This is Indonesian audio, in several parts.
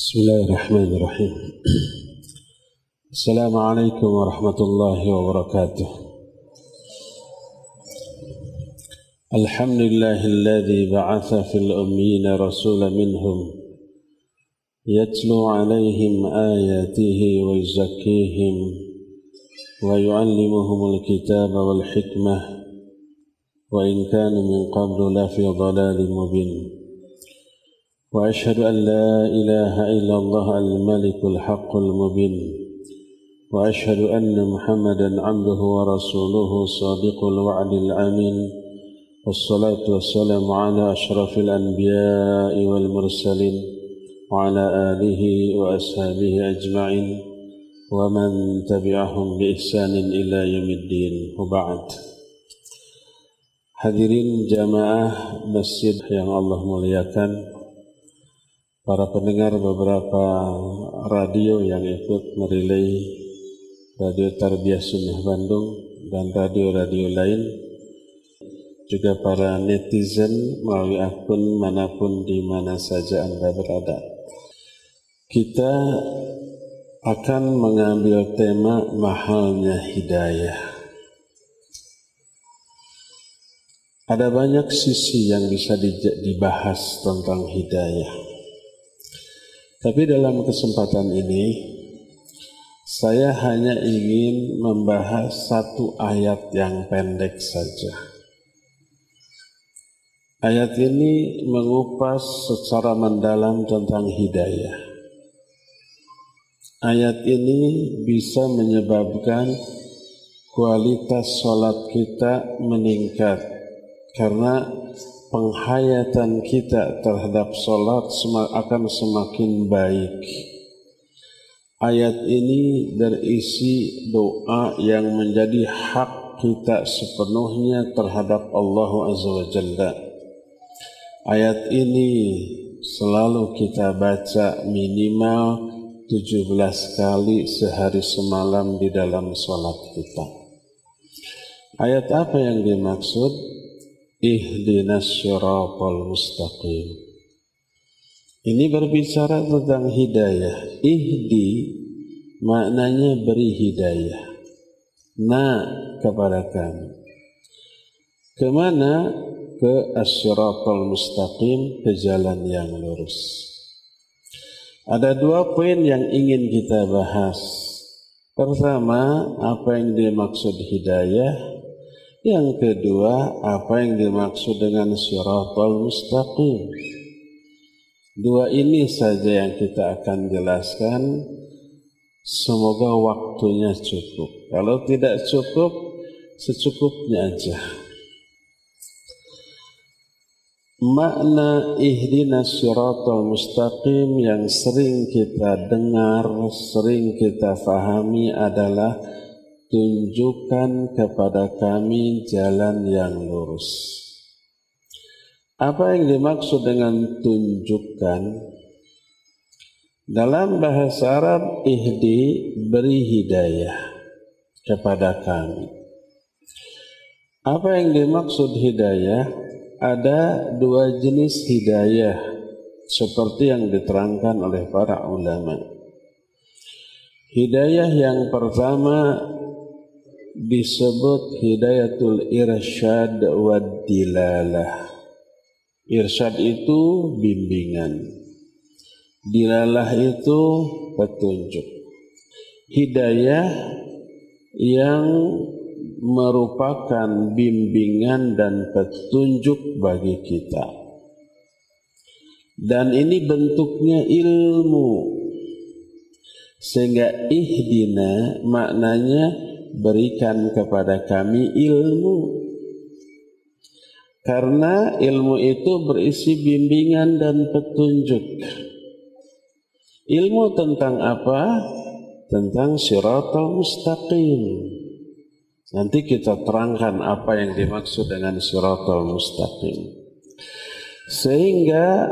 بسم الله الرحمن الرحيم. السلام عليكم ورحمة الله وبركاته. الحمد لله الذي بعث في الأمين رسولا منهم يتلو عليهم آياته ويزكيهم ويعلمهم الكتاب والحكمة. وإن كانوا من قبل لفي ضلال مبين. وأشهد أن لا إله إلا الله الملك الحق المبين وأشهد أن محمدا عبده ورسوله صادق الوعد الأمين والصلاة والسلام على أشرف الأنبياء والمرسلين وعلى آله وأصحابه أجمعين ومن تبعهم بإحسان إلى يوم الدين وبعد. Hadirin jamaah masjid yang Allah muliakan, para pendengar beberapa radio yang ikut merilai Radio Tarbiyah Sunnah Bandung dan radio-radio lain juga para netizen melalui akun mana pun di mana saja Anda berada. Kita akan mengambil tema mahalnya hidayah. Ada banyak sisi yang bisa dibahas tentang hidayah. Tapi dalam kesempatan ini saya hanya ingin membahas satu ayat yang pendek saja. Ayat ini mengupas secara mendalam tentang hidayah. Ayat ini bisa menyebabkan kualitas sholat kita meningkat karena penghayatan kita terhadap sholat akan semakin baik. Ayat ini berisi doa yang menjadi hak kita sepenuhnya terhadap Allah Azza wa Jalla. Ayat ini selalu kita baca minimal 17 kali sehari semalam di dalam sholat kita. Ayat apa yang dimaksud? Ihdinas syiratal mustaqim. Ini berbicara tentang hidayah. Ihdi maknanya beri hidayah. Na kepada kami. Ke mana? Ke asyiratal mustaqim, ke jalan yang lurus. Ada dua poin yang ingin kita bahas. Pertama, apa yang dimaksud hidayah yang kedua, apa yang dimaksud dengan syiratul mustaqim? Dua ini saja yang kita akan jelaskan. Semoga waktunya cukup. Kalau tidak cukup, secukupnya aja. Makna ihdinas syiratul mustaqim yang sering kita dengar, sering kita fahami adalah tunjukkan kepada kami jalan yang lurus. Apa yang dimaksud dengan tunjukkan? Dalam bahasa Arab, ihdi beri hidayah kepada kami. Apa yang dimaksud hidayah? Ada dua jenis hidayah seperti yang diterangkan oleh para ulama. Hidayah yang pertama disebut hidayatul irsyad wa dilalah. Irsyad itu bimbingan. Dilalah itu petunjuk. Hidayah yang merupakan bimbingan dan petunjuk bagi kita. Dan ini bentuknya ilmu. Sehingga ihdina maknanya berikan kepada kami ilmu. Karena ilmu itu berisi bimbingan dan petunjuk. Ilmu tentang apa? Tentang siratal mustaqim. Nanti kita terangkan apa yang dimaksud dengan siratal mustaqim. Sehingga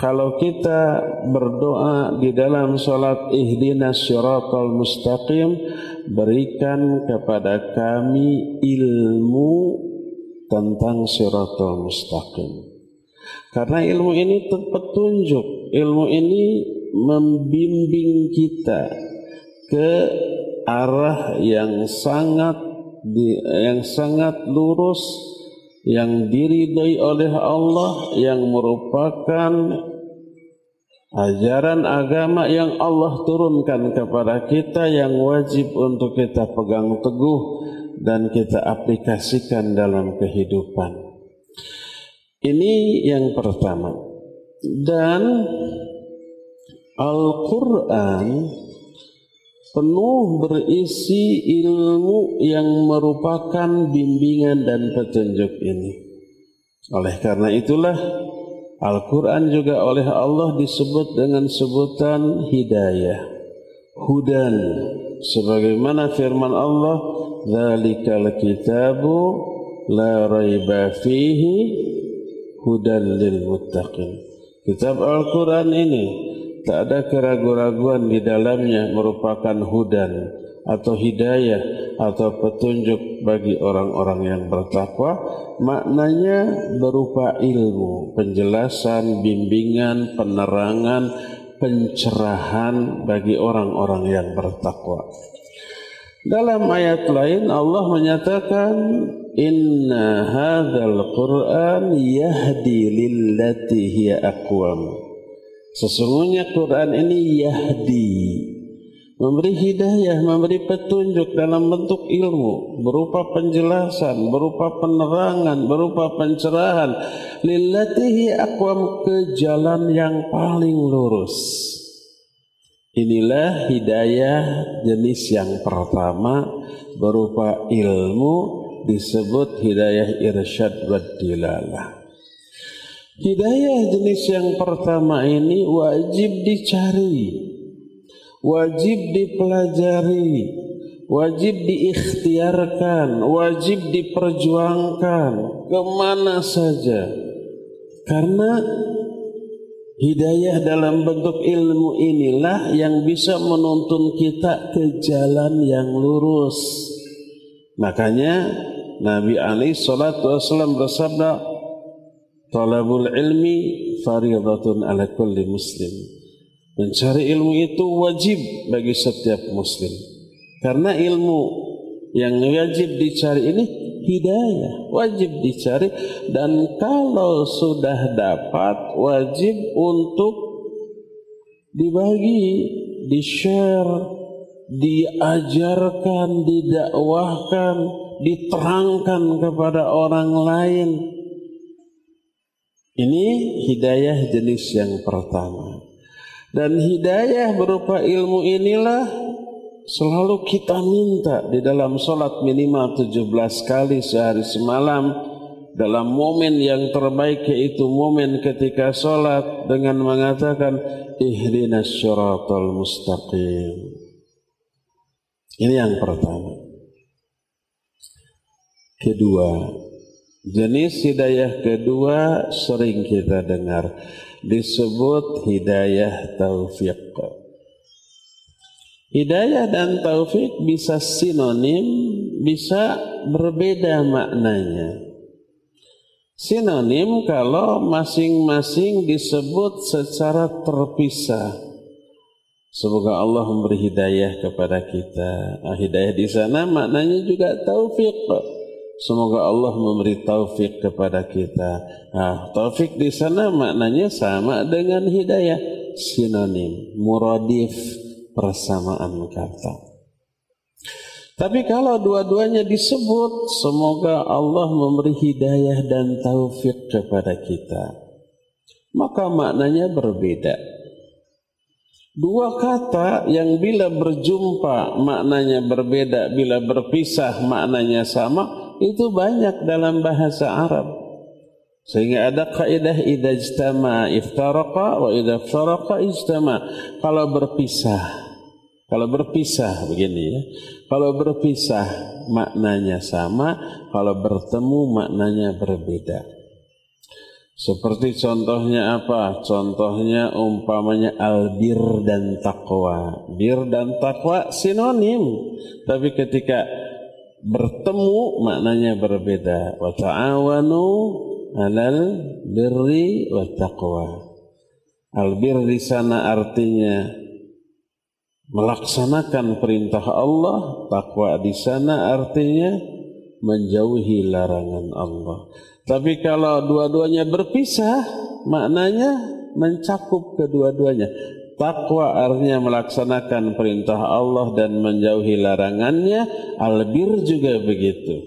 kalau kita berdoa di dalam salat ihdinas siratal mustaqim berikan kepada kami ilmu tentang siratal mustaqim. Karena ilmu ini petunjuk, ilmu ini membimbing kita ke arah yang sangat yang sangat lurus yang diridhoi oleh Allah yang merupakan ajaran agama yang Allah turunkan kepada kita yang wajib untuk kita pegang teguh dan kita aplikasikan dalam kehidupan. Ini yang pertama. Dan Al-Quran penuh berisi ilmu yang merupakan bimbingan dan petunjuk ini. Oleh karena itulah Al-Quran juga oleh Allah disebut dengan sebutan hidayah. Hudan. Sebagaimana firman Allah, Zalikal kitabu la raiba fihi hudan lil muttaqin. Kitab Al-Quran ini tak ada keraguan-raguan di dalamnya merupakan hudan atau hidayah atau petunjuk bagi orang-orang yang bertakwa maknanya berupa ilmu penjelasan bimbingan penerangan pencerahan bagi orang-orang yang bertakwa. Dalam ayat lain Allah menyatakan inna hadzal quran yahdi lillati hiya aqwam. Sesungguhnya Quran ini yahdi, memberi hidayah, memberi petunjuk dalam bentuk ilmu, berupa penjelasan, berupa penerangan, berupa pencerahan. Lillatihi aqwam ke jalan yang paling lurus. Inilah hidayah jenis yang pertama berupa ilmu disebut hidayah irsyad wa dilalah. Hidayah jenis yang pertama ini wajib dicari, wajib dipelajari, wajib diikhtiarkan, wajib diperjuangkan ke mana saja. Karena hidayah dalam bentuk ilmu inilah yang bisa menuntun kita ke jalan yang lurus. Makanya Nabi Ali Shallallahu Wasallam bersabda, Talabul ilmi faridatun ala kulli muslim. Mencari ilmu itu wajib bagi setiap muslim. Karena ilmu yang wajib dicari ini hidayah, wajib dicari dan kalau sudah dapat wajib untuk dibagi, di-share, diajarkan, didakwahkan, diterangkan kepada orang lain ini hidayah jenis yang pertama. Dan hidayah berupa ilmu inilah selalu kita minta di dalam solat minimal 17 kali sehari semalam dalam momen yang terbaik yaitu momen ketika solat dengan mengatakan ihdinas syaratal mustaqim. Ini yang pertama. Kedua, Jenis hidayah kedua sering kita dengar disebut hidayah taufik. Hidayah dan taufik bisa sinonim, bisa berbeda maknanya. Sinonim kalau masing-masing disebut secara terpisah. Semoga Allah memberi hidayah kepada kita. Nah, hidayah di sana maknanya juga taufik. Semoga Allah memberi taufik kepada kita. Nah, taufik di sana maknanya sama dengan hidayah, sinonim, muradif, persamaan kata. Tapi kalau dua-duanya disebut, semoga Allah memberi hidayah dan taufik kepada kita. Maka maknanya berbeda. Dua kata yang bila berjumpa maknanya berbeda, bila berpisah maknanya sama, itu banyak dalam bahasa Arab. Sehingga ada kaidah idza ijtama iftaraqa wa idza iftaraqa ijtama. Kalau berpisah, kalau berpisah begini ya. Kalau berpisah maknanya sama, kalau bertemu maknanya berbeda. Seperti contohnya apa? Contohnya umpamanya albir dan takwa. Bir dan takwa sinonim. Tapi ketika bertemu maknanya berbeda. Wa ta'awanu 'alal birri wat taqwa. Albir di sana artinya melaksanakan perintah Allah, takwa di sana artinya menjauhi larangan Allah. Tapi kalau dua-duanya berpisah, maknanya mencakup kedua-duanya. Takwa artinya melaksanakan perintah Allah dan menjauhi larangannya. Albir juga begitu.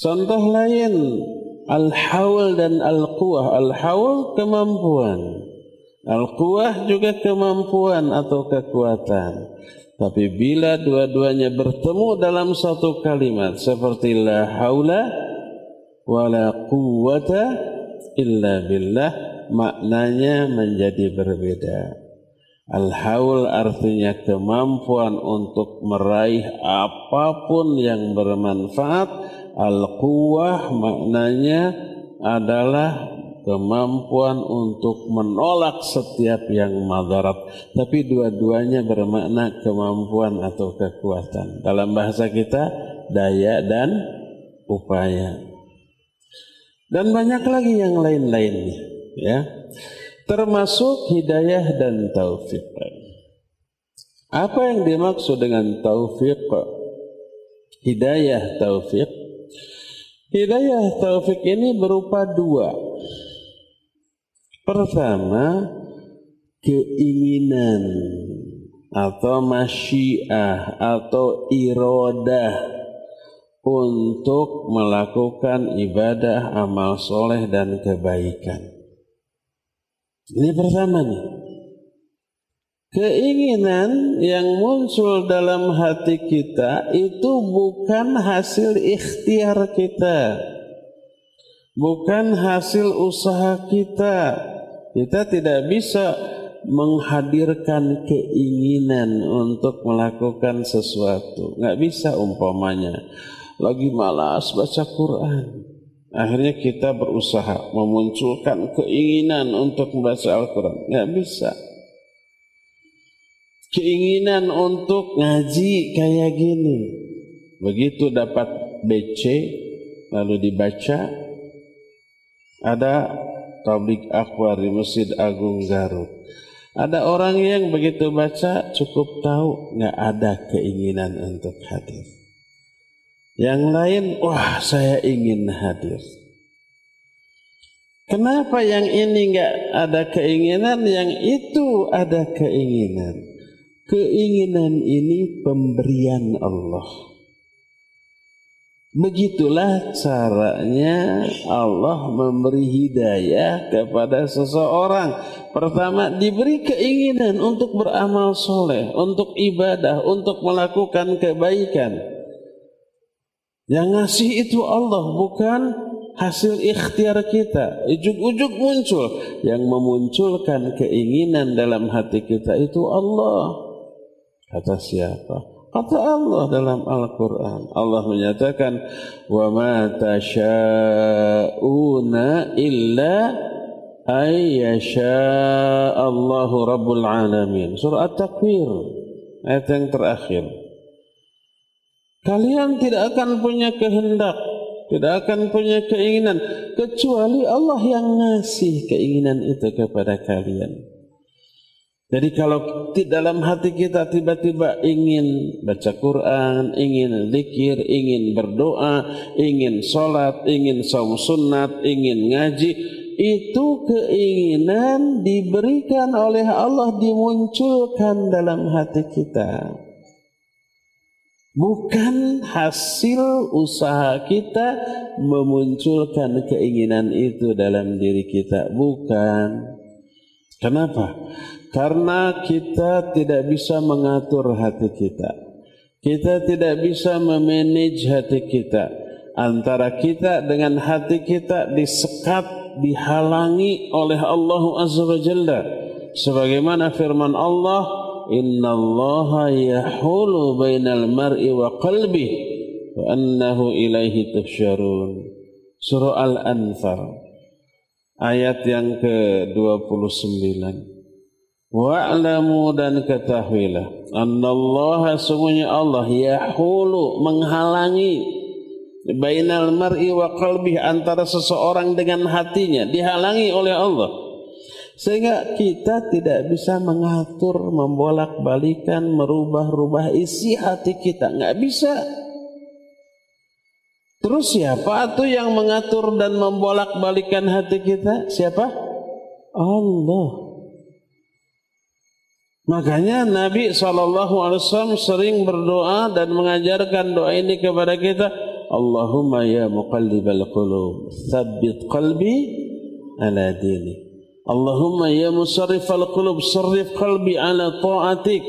Contoh lain, al-hawl dan al-quwah. Al-hawl kemampuan. Al-quwah juga kemampuan atau kekuatan. Tapi bila dua-duanya bertemu dalam satu kalimat seperti la haula wala quwwata illa billah maknanya menjadi berbeda. Al-haul artinya kemampuan untuk meraih apa pun yang bermanfaat. Al-quwah maknanya adalah kemampuan untuk menolak setiap yang madarat. Tapi dua-duanya bermakna kemampuan atau kekuatan. Dalam bahasa kita, daya dan upaya dan banyak lagi yang lain-lainnya ya. Termasuk hidayah dan taufik apa yang dimaksud dengan taufik hidayah taufik hidayah taufik ini berupa dua. Pertama keinginan atau masyiah atau irodah untuk melakukan ibadah, amal soleh dan kebaikan. Ini pertama nih. Keinginan yang muncul dalam hati kita itu bukan hasil ikhtiar kita. Bukan hasil usaha kita. Kita tidak bisa menghadirkan keinginan untuk melakukan sesuatu. Nggak bisa umpamanya lagi malas baca Quran. Akhirnya kita berusaha memunculkan keinginan untuk membaca Al-Quran. Nggak bisa. Keinginan untuk ngaji kayak gini. Begitu dapat BC, lalu dibaca, ada tablik akbar di Masjid Agung Garut. Ada orang yang begitu baca cukup tahu nggak ada keinginan untuk hadir. Yang lain, wah saya ingin hadir. Kenapa yang ini nggak ada keinginan, yang itu ada keinginan? Keinginan ini pemberian Allah. Begitulah caranya Allah memberi hidayah kepada seseorang. Pertama, diberi keinginan untuk beramal soleh, untuk ibadah, untuk melakukan kebaikan. Yang ngasih itu Allah bukan hasil ikhtiar kita. Ujuk-ujuk muncul. Yang memunculkan keinginan dalam hati kita itu Allah. Kata siapa? Kata Allah dalam Al-Quran. Allah menyatakan, وَمَا تَشَاءُونَ إِلَّا أَيَّشَاءَ اللَّهُ رَبُّ الْعَالَمِينَ Surah At-Takwir. Ayat yang terakhir. Kalian tidak akan punya kehendak, tidak akan punya keinginan kecuali Allah yang ngasih keinginan itu kepada kalian. Jadi kalau di dalam hati kita tiba-tiba ingin baca Quran, ingin zikir, ingin berdoa, ingin sholat, ingin saum sunat, ingin ngaji, itu keinginan diberikan oleh Allah dimunculkan dalam hati kita bukan hasil usaha kita memunculkan keinginan itu dalam diri kita. Bukan. Kenapa? Karena kita tidak bisa mengatur hati kita. Kita tidak bisa memanage hati kita. Antara kita dengan hati kita disekat dihalangi oleh Allah Azza wa Jalla. Sebagaimana firman Allah inna allaha yahulu bainal mar'i wa qalbi wa annahu ilaihi tuhsyarun. Surah al-anfal ayat yang ke-29 wa'lamu dan ketahuilah annallaha sungguhnya Allah yahulu menghalangi bainal mar'i wa qalbi antara seseorang dengan hatinya. Dihalangi oleh Allah Sehingga kita tidak bisa mengatur, membolak-balikan, merubah-rubah isi hati kita. Nggak bisa. Terus siapa tuh yang mengatur dan membolak-balikan hati kita? Siapa? Allah. Makanya Nabi SAW sering berdoa dan mengajarkan doa ini kepada kita. Allahumma ya muqallibal qulub, thabbit qalbi ala dinik. Allahumma ya musarrifal qulub sarrif qalbi ala ta'atik.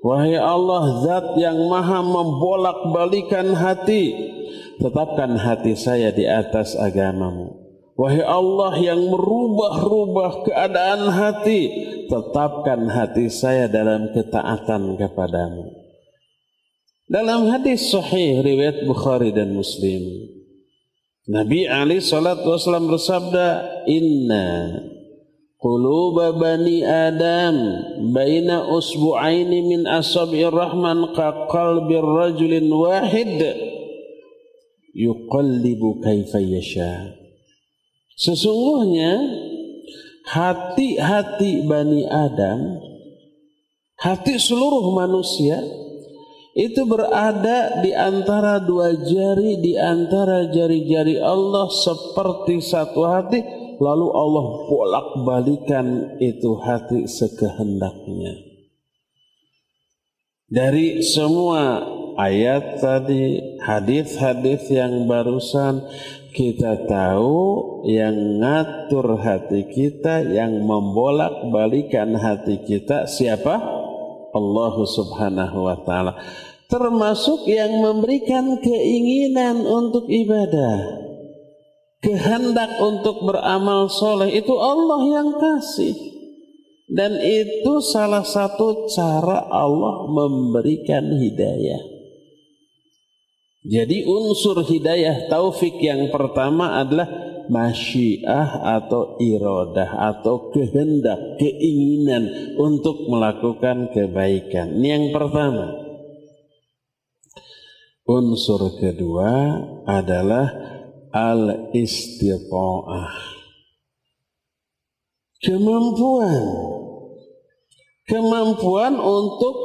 Wahai Allah zat yang maha membolak-balikan hati tetapkan hati saya di atas agamamu. Wahai Allah yang merubah-rubah keadaan hati tetapkan hati saya dalam ketaatan kepadamu. Dalam hadis sahih riwayat Bukhari dan Muslim Nabi Ali salatu wasallam bersabda inna quluba bani adam usbu'aini min asabi'ir rahman ka qalbir rajulin wahid yuqallibu kaifa yasha. Sesungguhnya hati-hati bani adam hati seluruh manusia itu berada di antara dua jari di antara jari-jari Allah seperti satu hati lalu Allah bolak-balikan itu hati sekehendaknya. Dari semua ayat tadi, hadis-hadis yang barusan kita tahu yang ngatur hati kita, yang membolak-balikan hati kita siapa? Allah Subhanahu wa taala. Termasuk yang memberikan keinginan untuk ibadah kehendak untuk beramal soleh itu Allah yang kasih dan itu salah satu cara Allah memberikan hidayah jadi unsur hidayah taufik yang pertama adalah masyiah atau irodah atau kehendak, keinginan untuk melakukan kebaikan. Ini yang pertama. Unsur kedua adalah al-istita'ah. Kemampuan. Kemampuan untuk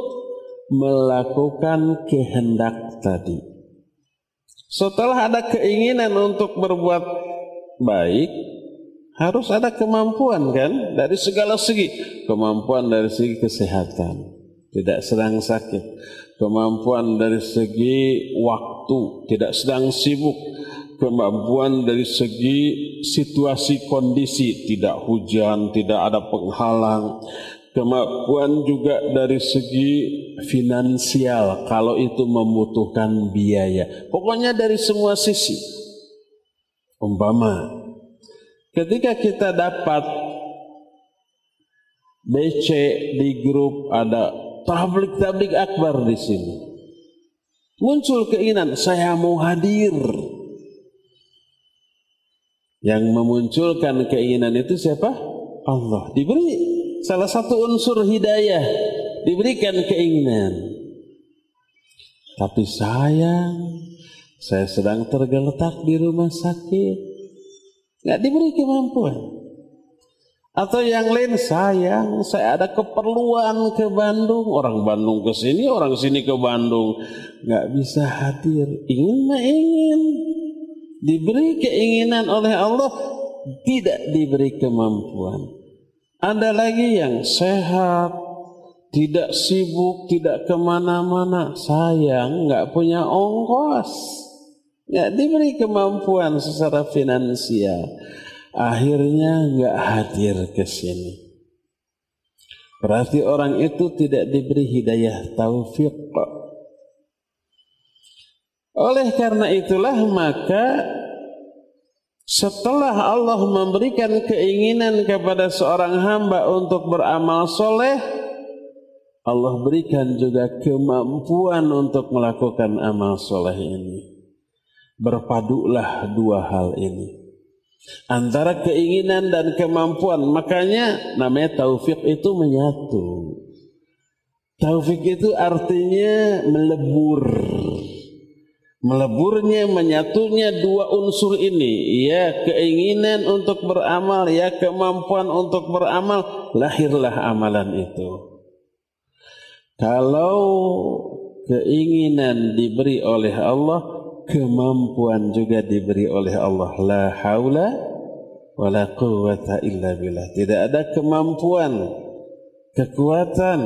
melakukan kehendak tadi. Setelah ada keinginan untuk berbuat baik, harus ada kemampuan kan dari segala segi. Kemampuan dari segi kesehatan, tidak sedang sakit. Kemampuan dari segi waktu, tidak sedang sibuk kemampuan dari segi situasi kondisi. Tidak hujan tidak ada penghalang. Kemampuan juga dari segi finansial kalau itu membutuhkan biaya. Pokoknya dari semua sisi. Umpama ketika kita dapat BC di grup ada tablik-tablik akbar di sini. Muncul keinginan saya mau hadir yang memunculkan keinginan itu siapa? Allah. Diberi salah satu unsur hidayah, diberikan keinginan. Tapi sayang, saya sedang tergeletak di rumah sakit. Nggak diberi kemampuan. Atau yang lain sayang, saya ada keperluan ke Bandung. Orang Bandung ke sini, orang sini ke Bandung. Nggak bisa hadir. Ingin mah ingin diberi keinginan oleh Allah tidak diberi kemampuan. Ada lagi yang sehat tidak sibuk tidak ke mana-mana. Sayang nggak punya ongkos. Nggak diberi kemampuan secara finansial. Akhirnya nggak hadir ke sini. Berarti orang itu tidak diberi hidayah taufik oleh karena itulah maka setelah Allah memberikan keinginan kepada seorang hamba untuk beramal soleh, Allah berikan juga kemampuan untuk melakukan amal soleh ini. Berpadulah dua hal ini. Antara keinginan dan kemampuan. Makanya namanya taufik itu menyatu. Taufik itu artinya melebur meleburnya menyatunya dua unsur ini. Ya keinginan untuk beramal ya kemampuan untuk beramal lahirlah amalan itu. Kalau keinginan diberi oleh Allah kemampuan juga diberi oleh Allah. La haula wala quwata illa billah. Tidak ada kemampuan kekuatan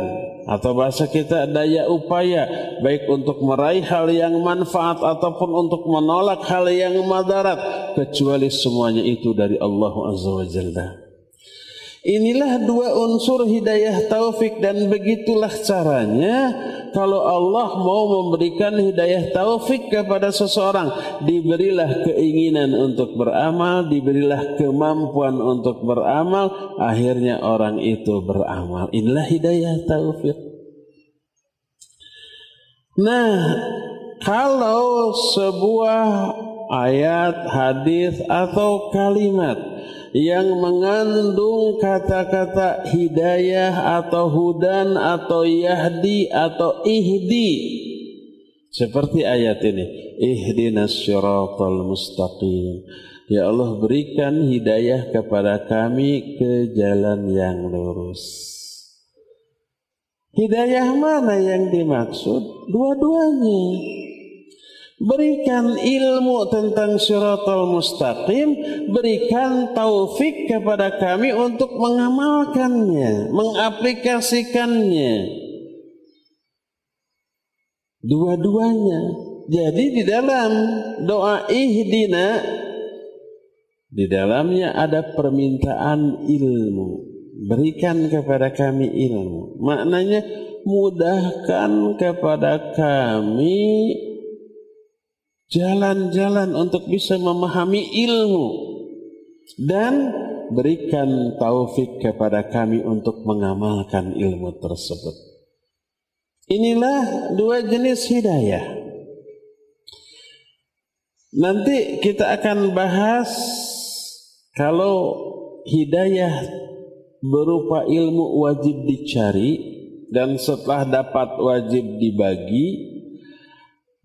atau bahasa kita daya upaya baik untuk meraih hal yang manfaat ataupun untuk menolak hal yang madarat kecuali semuanya itu dari Allah Azza wa Jalla. Inilah dua unsur hidayah taufik dan begitulah caranya kalau Allah mau memberikan hidayah taufik kepada seseorang diberilah keinginan untuk beramal diberilah kemampuan untuk beramal akhirnya orang itu beramal. Inilah hidayah taufik. Nah kalau sebuah ayat hadis atau kalimat yang mengandung kata-kata hidayah atau hudan atau yahdi atau ihdi. Seperti ayat ini ihdinas syiratal mustaqim. Ya Allah berikan hidayah kepada kami ke jalan yang lurus. Hidayah mana yang dimaksud? Dua-duanya Berikan ilmu tentang syaratul mustaqim, berikan taufik kepada kami untuk mengamalkannya, mengaplikasikannya. Dua-duanya. Jadi di dalam doa ihdina di dalamnya ada permintaan ilmu. Berikan kepada kami ilmu. Maknanya mudahkan kepada kami jalan-jalan untuk bisa memahami ilmu dan berikan taufik kepada kami untuk mengamalkan ilmu tersebut. Inilah dua jenis hidayah. Nanti kita akan bahas kalau hidayah berupa ilmu wajib dicari dan setelah dapat wajib dibagi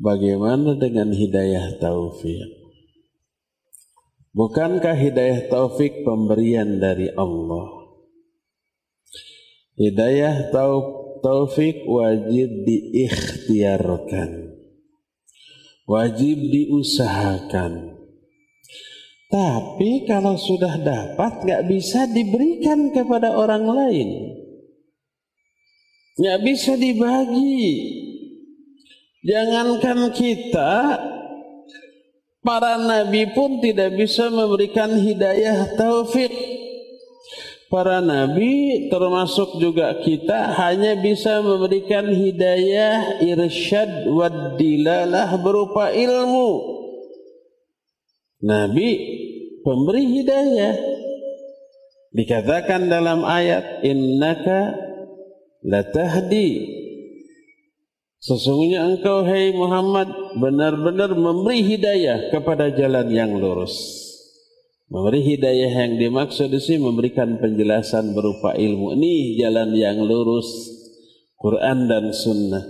Bagaimana dengan hidayah taufik? Bukankah hidayah taufik pemberian dari Allah? Hidayah taufik wajib diikhtiarkan. Wajib diusahakan. Tapi kalau sudah dapat gak bisa diberikan kepada orang lain. Gak bisa dibagi Jangankan kita, para nabi pun tidak bisa memberikan hidayah taufik. Para nabi termasuk juga kita hanya bisa memberikan hidayah irsyad wad dilalah berupa ilmu. Nabi pemberi hidayah. Dikatakan dalam ayat innaka latahdi Sesungguhnya engkau hai Muhammad benar-benar memberi hidayah kepada jalan yang lurus. Memberi hidayah yang dimaksud di sini memberikan penjelasan berupa ilmu. Ini jalan yang lurus, Quran dan Sunnah.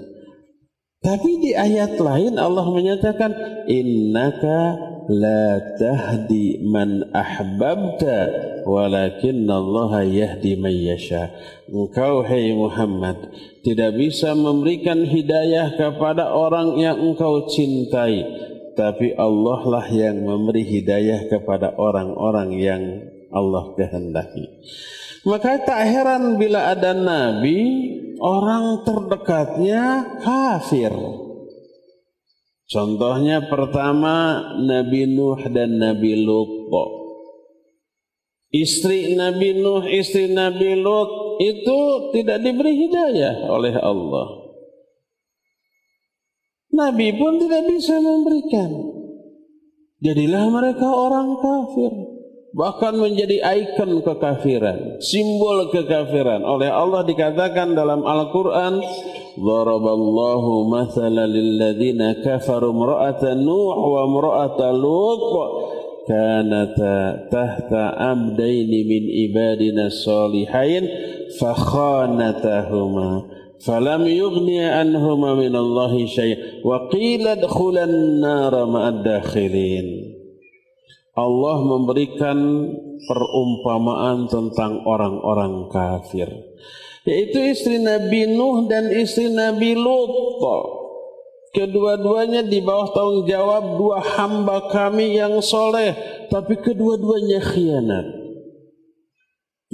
Tapi di ayat lain Allah menyatakan innaka la tahdi man ahbabta walakin Allah yahdi man yasha. Engkau hai Muhammad tidak bisa memberikan hidayah kepada orang yang engkau cintai, tapi Allah lah yang memberi hidayah kepada orang-orang yang Allah kehendaki. Maka tak heran bila ada nabi orang terdekatnya kafir. Contohnya pertama Nabi Nuh dan Nabi Lut. Istri Nabi Nuh, istri Nabi Lut itu tidak diberi hidayah oleh Allah. Nabi pun tidak bisa memberikan. Jadilah mereka orang kafir bahkan menjadi ikon kekafiran, simbol kekafiran. Oleh Allah dikatakan dalam Al-Qur'an, "Daraballahu mathalan lil ladzina kafaru imra'ata Nuh wa imra'ata Lut kanata tahta abdaini min ibadina salihain fakhanatahuma falam yughni anhuma min Allah syai' wa qila dkhulan nar ma'ad dakhilin Allah memberikan perumpamaan tentang orang-orang kafir yaitu istri Nabi Nuh dan istri Nabi Lut kedua-duanya di bawah tanggung jawab dua hamba kami yang soleh tapi kedua-duanya khianat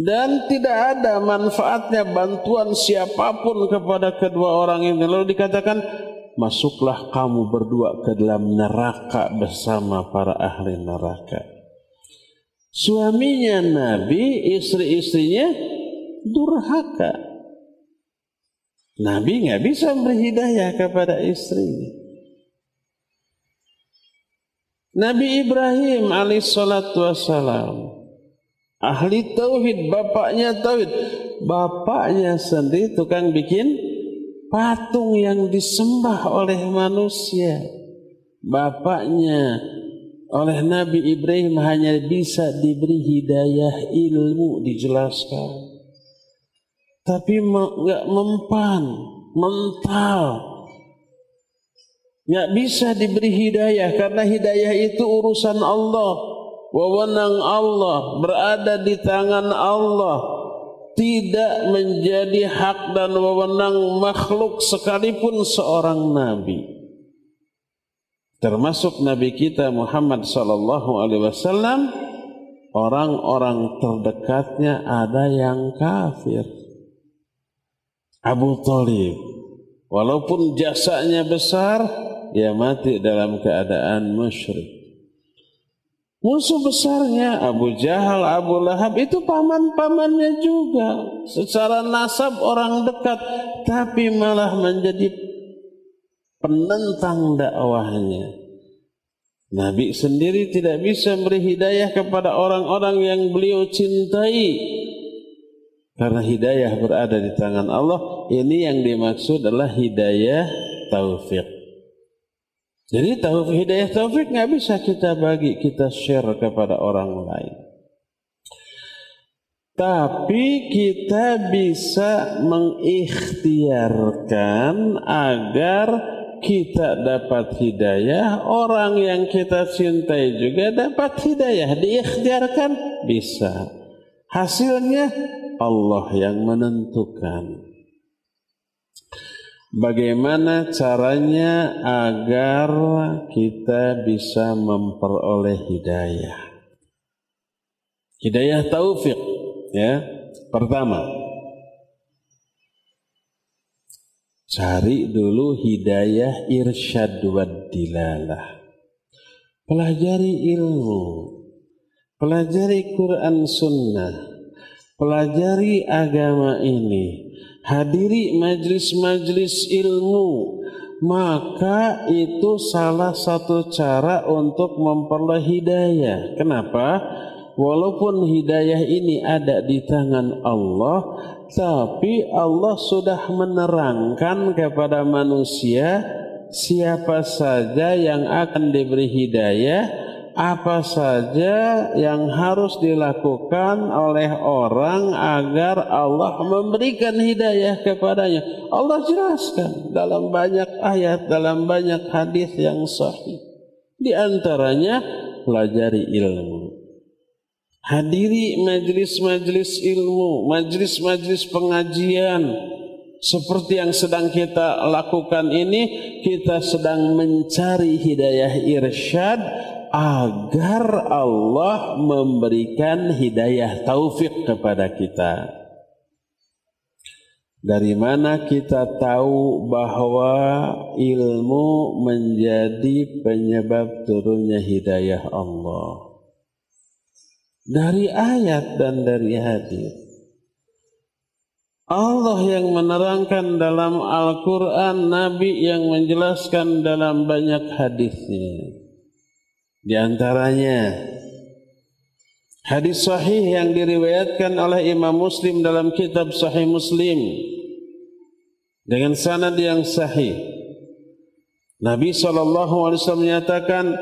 dan tidak ada manfaatnya bantuan siapa pun kepada kedua orang ini lalu dikatakan masuklah kamu berdua ke dalam neraka bersama para ahli neraka. Suaminya Nabi, istri-istrinya durhaka. Nabi nggak bisa memberi hidayah kepada istrinya. Nabi Ibrahim alaihissalatu ahli tauhid, bapaknya tauhid, bapaknya sendiri tukang bikin patung yang disembah oleh manusia. Bapaknya oleh Nabi Ibrahim hanya bisa diberi hidayah ilmu dijelaskan. Tapi nggak mempan, mental. Nggak bisa diberi hidayah karena hidayah itu urusan Allah. Wewenang Allah berada di tangan Allah tidak menjadi hak dan wewenang makhluk sekalipun seorang nabi termasuk nabi kita Muhammad sallallahu alaihi wasallam orang-orang terdekatnya ada yang kafir Abu Talib walaupun jasanya besar dia mati dalam keadaan musyrik Musuh besarnya Abu Jahal, Abu Lahab itu paman-pamannya juga. Secara nasab orang dekat. Tapi malah menjadi penentang dakwahnya. Nabi sendiri tidak bisa beri hidayah kepada orang-orang yang beliau cintai. Karena hidayah berada di tangan Allah. Ini yang dimaksud adalah hidayah taufik. Jadi taufik hidayah taufik nggak bisa kita bagi, kita share kepada orang lain. Tapi kita bisa mengikhtiarkan agar kita dapat hidayah, orang yang kita cintai juga dapat hidayah. Diikhtiarkan bisa. Hasilnya Allah yang menentukan. Bagaimana caranya agar kita bisa memperoleh hidayah? Hidayah taufik ya. Pertama, cari dulu hidayah irsyad wad dilalah. Pelajari ilmu, pelajari Quran sunnah, pelajari agama ini hadiri majlis-majlis ilmu maka itu salah satu cara untuk memperoleh hidayah. Kenapa? Walaupun hidayah ini ada di tangan Allah, tapi Allah sudah menerangkan kepada manusia siapa saja yang akan diberi hidayah apa saja yang harus dilakukan oleh orang agar Allah memberikan hidayah kepadanya. Allah jelaskan dalam banyak ayat, dalam banyak hadis yang sahih. Di antaranya pelajari ilmu. Hadiri majlis-majlis ilmu, majlis-majlis pengajian, seperti yang sedang kita lakukan ini, kita sedang mencari hidayah irsyad agar Allah memberikan hidayah taufik kepada kita. Dari mana kita tahu bahwa ilmu menjadi penyebab turunnya hidayah Allah? Dari ayat dan dari hadis. Allah yang menerangkan dalam Al-Quran, Nabi yang menjelaskan dalam banyak hadisnya. Di antaranya hadis sahih yang diriwayatkan oleh Imam Muslim dalam kitab Sahih Muslim dengan sanad yang sahih. Nabi SAW menyatakan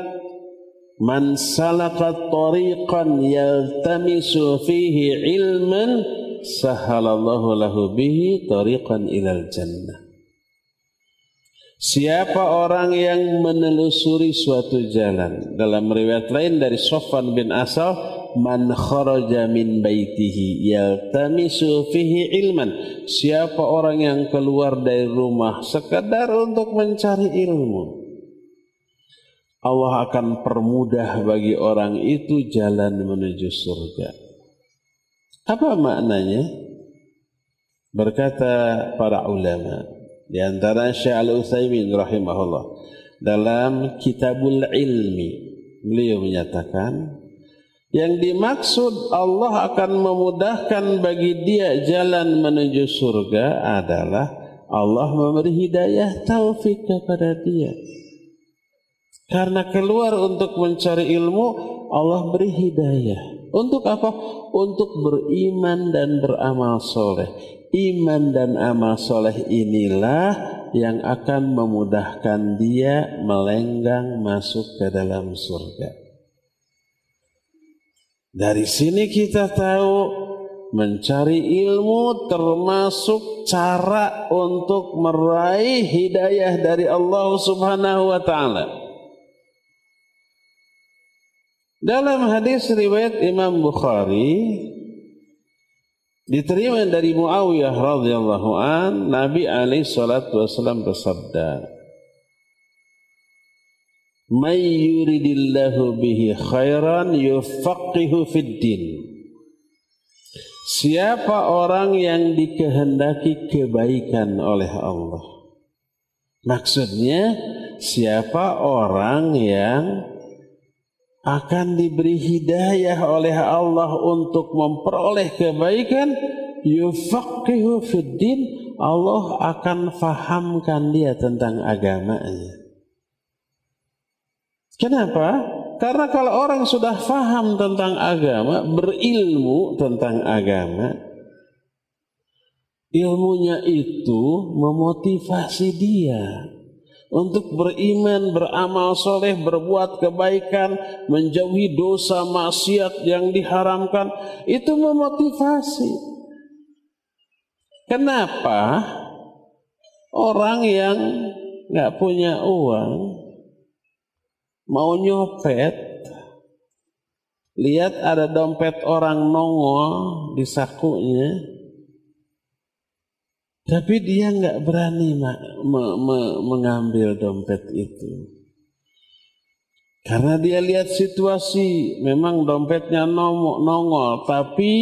Man salaka tariqan yaltamisu fihi ilman sahalallahu lahu bihi tariqan ilal jannah. Siapa orang yang menelusuri suatu jalan dalam riwayat lain dari Sofwan bin Asal man kharaja min baitihi yaltamisu fihi ilman siapa orang yang keluar dari rumah sekadar untuk mencari ilmu Allah akan permudah bagi orang itu jalan menuju surga. Apa maknanya? Berkata para ulama, di antara Syekh Al-Utsaimin rahimahullah dalam Kitabul Ilmi, beliau menyatakan yang dimaksud Allah akan memudahkan bagi dia jalan menuju surga adalah Allah memberi hidayah taufik kepada dia karena keluar untuk mencari ilmu, Allah beri hidayah. Untuk apa? Untuk beriman dan beramal soleh. Iman dan amal soleh inilah yang akan memudahkan dia melenggang masuk ke dalam surga. Dari sini kita tahu mencari ilmu termasuk cara untuk meraih hidayah dari Allah Subhanahu wa taala. Dalam hadis riwayat Imam Bukhari diterima dari Muawiyah radhiyallahu an Nabi alaihi salatu wasallam bersabda May yuridillahu bihi khairan yufaqihu fid din. Siapa orang yang dikehendaki kebaikan oleh Allah? Maksudnya siapa orang yang akan diberi hidayah oleh Allah untuk memperoleh kebaikan. Yufaqihu fiddin Allah akan fahamkan dia tentang agamanya. Kenapa? karena kalau orang sudah faham tentang agama berilmu tentang agama ilmunya itu memotivasi dia untuk beriman, beramal soleh, berbuat kebaikan, menjauhi dosa maksiat yang diharamkan, itu memotivasi. Kenapa orang yang nggak punya uang mau nyopet, lihat ada dompet orang nongol di sakunya, tapi dia nggak berani me, me, mengambil dompet itu. Karena dia lihat situasi, memang dompetnya nongol, nongol tapi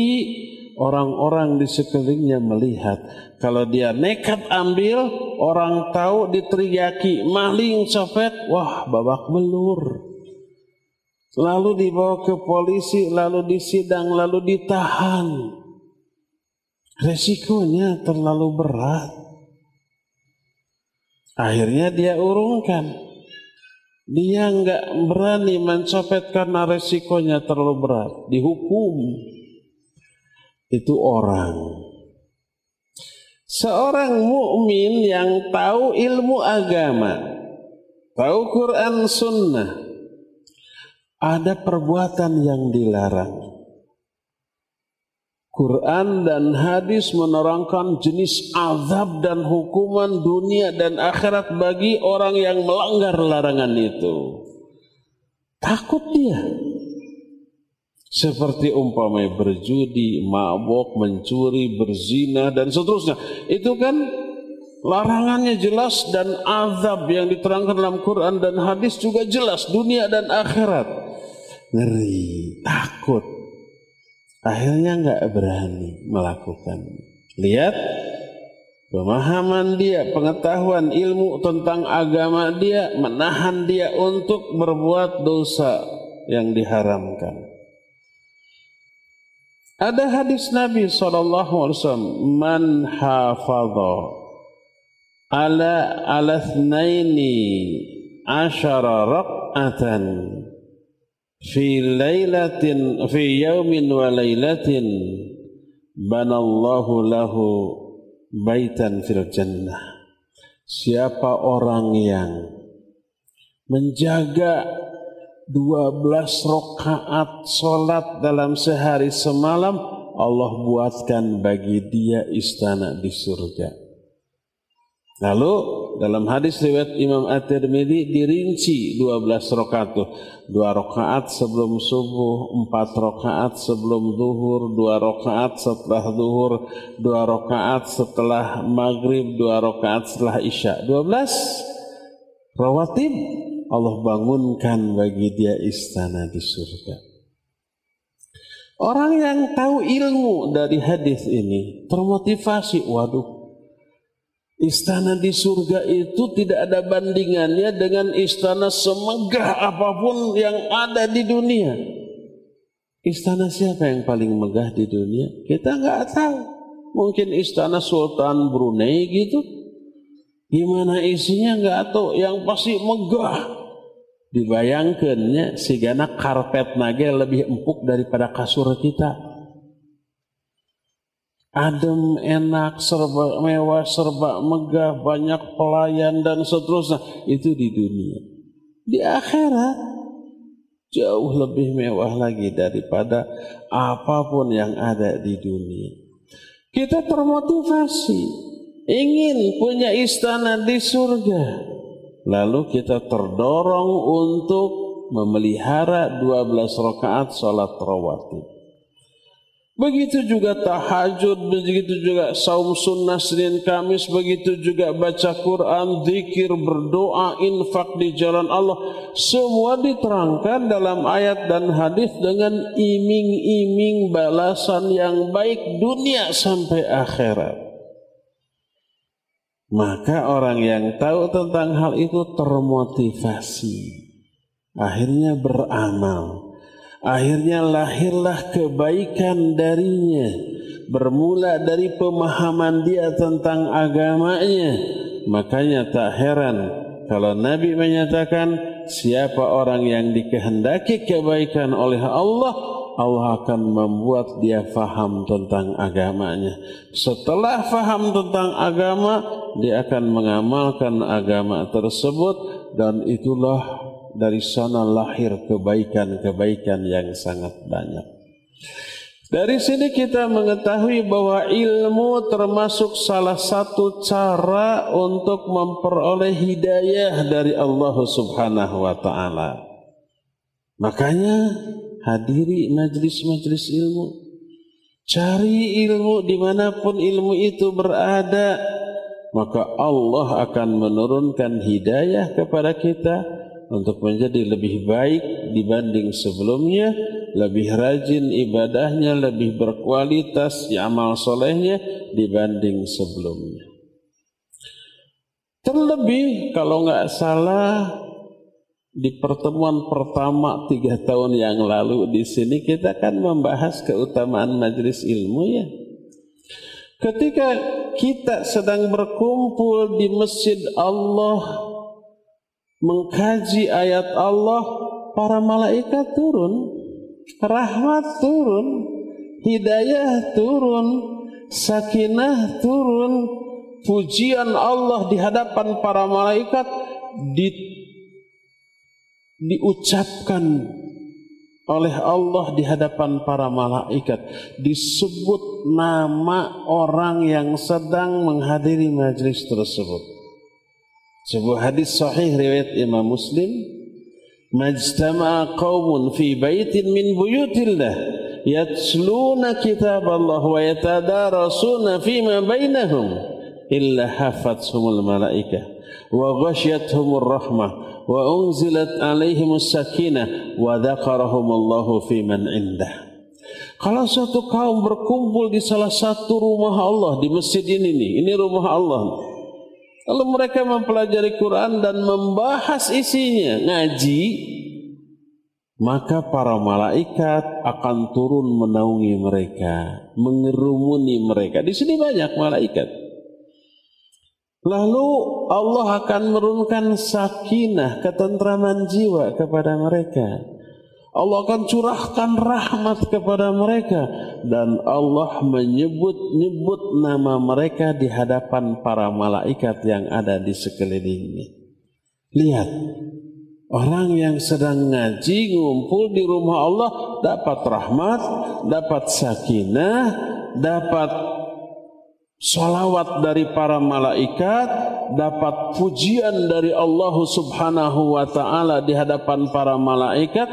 orang-orang di sekelilingnya melihat. Kalau dia nekat ambil, orang tahu diteriaki, maling copet, wah babak belur. Lalu dibawa ke polisi, lalu disidang, lalu ditahan resikonya terlalu berat. Akhirnya dia urungkan. Dia nggak berani mencopet karena resikonya terlalu berat. Dihukum. Itu orang. Seorang mukmin yang tahu ilmu agama, tahu Quran Sunnah, ada perbuatan yang dilarang. Quran dan hadis menerangkan jenis azab dan hukuman dunia dan akhirat bagi orang yang melanggar larangan itu. Takut dia. Seperti umpamai berjudi, mabok, mencuri, berzina dan seterusnya. Itu kan larangannya jelas dan azab yang diterangkan dalam Quran dan hadis juga jelas dunia dan akhirat. Ngeri, takut akhirnya nggak berani melakukan. Lihat pemahaman dia, pengetahuan ilmu tentang agama dia menahan dia untuk berbuat dosa yang diharamkan. Ada hadis Nabi SAW, Man hafadha ala ala thnaini asyara raq'atan fi lailatin fi yaumin wa lailatin banallahu lahu baitan fil jannah siapa orang yang menjaga 12 rakaat solat dalam sehari semalam Allah buatkan bagi dia istana di surga. Lalu dalam hadis riwayat Imam At-Tirmidzi dirinci 12 rakaat tuh. Dua rakaat sebelum subuh, empat rakaat sebelum zuhur, dua rakaat setelah zuhur, dua rakaat setelah maghrib, dua rakaat setelah isya. 12 rawatib Allah bangunkan bagi dia istana di surga. Orang yang tahu ilmu dari hadis ini termotivasi, waduh Istana di surga itu tidak ada bandingannya dengan istana semegah apa pun yang ada di dunia. Istana siapa yang paling megah di dunia? Kita nggak tahu. Mungkin istana Sultan Brunei gitu. Gimana isinya nggak tahu. Yang pasti megah. Dibayangkannya si karpet nage lebih empuk daripada kasur kita adem, enak, serba mewah, serba megah, banyak pelayan dan seterusnya. Itu di dunia. Di akhirat jauh lebih mewah lagi daripada apa pun yang ada di dunia. Kita termotivasi ingin punya istana di surga. Lalu kita terdorong untuk memelihara 12 rakaat salat rawatib. Begitu juga tahajud, begitu juga saum sunnah Senin Kamis, begitu juga baca Quran, zikir, berdoa, infak di jalan Allah. Semua diterangkan dalam ayat dan hadis dengan iming-iming balasan yang baik dunia sampai akhirat. Maka orang yang tahu tentang hal itu termotivasi. Akhirnya beramal Akhirnya lahirlah kebaikan darinya. Bermula dari pemahaman dia tentang agamanya. Makanya tak heran kalau Nabi menyatakan siapa orang yang dikehendaki kebaikan oleh Allah, Allah akan membuat dia faham tentang agamanya. Setelah faham tentang agama, dia akan mengamalkan agama tersebut dan itulah dari sana lahir kebaikan-kebaikan yang sangat banyak. Dari sini kita mengetahui bahwa ilmu termasuk salah satu cara untuk memperoleh hidayah dari Allah Subhanahu wa taala. Makanya hadiri majlis-majlis ilmu. Cari ilmu di mana pun ilmu itu berada. Maka Allah akan menurunkan hidayah kepada kita untuk menjadi lebih baik dibanding sebelumnya, lebih rajin ibadahnya, lebih berkualitas amal solehnya dibanding sebelumnya. Terlebih kalau nggak salah di pertemuan pertama tiga tahun yang lalu di sini kita kan membahas keutamaan majelis ilmu ya. Ketika kita sedang berkumpul di masjid Allah mengkaji ayat Allah, para malaikat turun, rahmat turun, hidayah turun, sakinah turun, pujian Allah di hadapan para malaikat di, diucapkan oleh Allah di hadapan para malaikat. Disebut nama orang yang sedang menghadiri majlis tersebut sebuah hadis sahih riwayat Imam Muslim, "Majtama'a qaumun fi baitin min buyutillah yatluna kitab Allah wa yatadarasuna fima bainahum illa hafathumul malaikah wa ghashiyatuhumur rahmah wa unzilat alaihimus sakinah wa dzakarahumullahu fi man indah." Kalau suatu kaum berkumpul di salah satu rumah Allah di masjid ini nih, ini rumah Allah. Kalau mereka mempelajari Quran dan membahas isinya, ngaji, maka para malaikat akan turun menaungi mereka, mengerumuni mereka. Di sini banyak malaikat. Lalu Allah akan menurunkan sakinah, ketentraman jiwa kepada mereka. Allah akan curahkan rahmat kepada mereka dan Allah menyebut-nyebut nama mereka di hadapan para malaikat yang ada di sekelilingnya. Lihat, Orang yang sedang ngaji ngumpul di rumah Allah dapat rahmat, dapat sakinah, dapat salawat dari para malaikat, dapat pujian dari Allah Subhanahu wa taala di hadapan para malaikat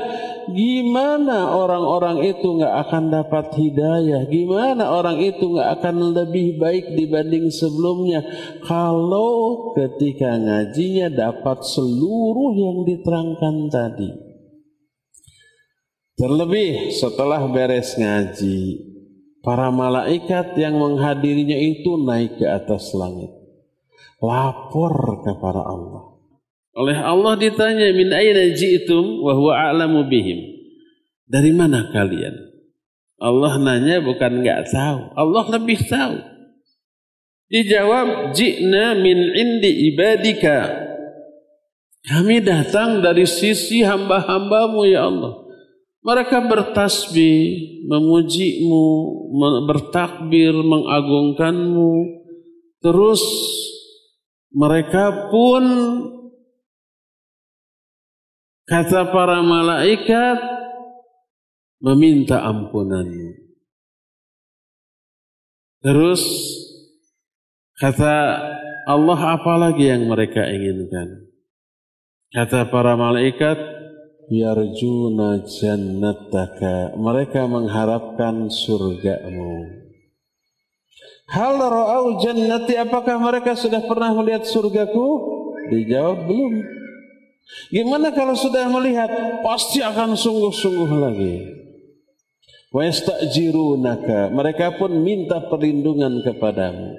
gimana orang-orang itu nggak akan dapat hidayah? Gimana orang itu nggak akan lebih baik dibanding sebelumnya? Kalau ketika ngajinya dapat seluruh yang diterangkan tadi. Terlebih setelah beres ngaji, para malaikat yang menghadirinya itu naik ke atas langit. Lapor kepada Allah. Oleh Allah ditanya min aina ji'tum wa huwa a'lamu bihim. Dari mana kalian? Allah nanya bukan enggak tahu, Allah lebih tahu. Dijawab ji'na min indi ibadika. Kami datang dari sisi hamba-hambamu ya Allah. Mereka bertasbih, memujimu, bertakbir, mengagungkanmu. Terus mereka pun Kata para malaikat meminta ampunanmu. Terus kata Allah apa lagi yang mereka inginkan? Kata para malaikat, yarjuna jannataka. Mereka mengharapkan surgamu. Hal ra'au jannati apakah mereka sudah pernah melihat surgaku? Dijawab belum. Gimana kalau sudah melihat pasti akan sungguh-sungguh lagi. Wa. Mereka pun minta perlindungan kepadamu.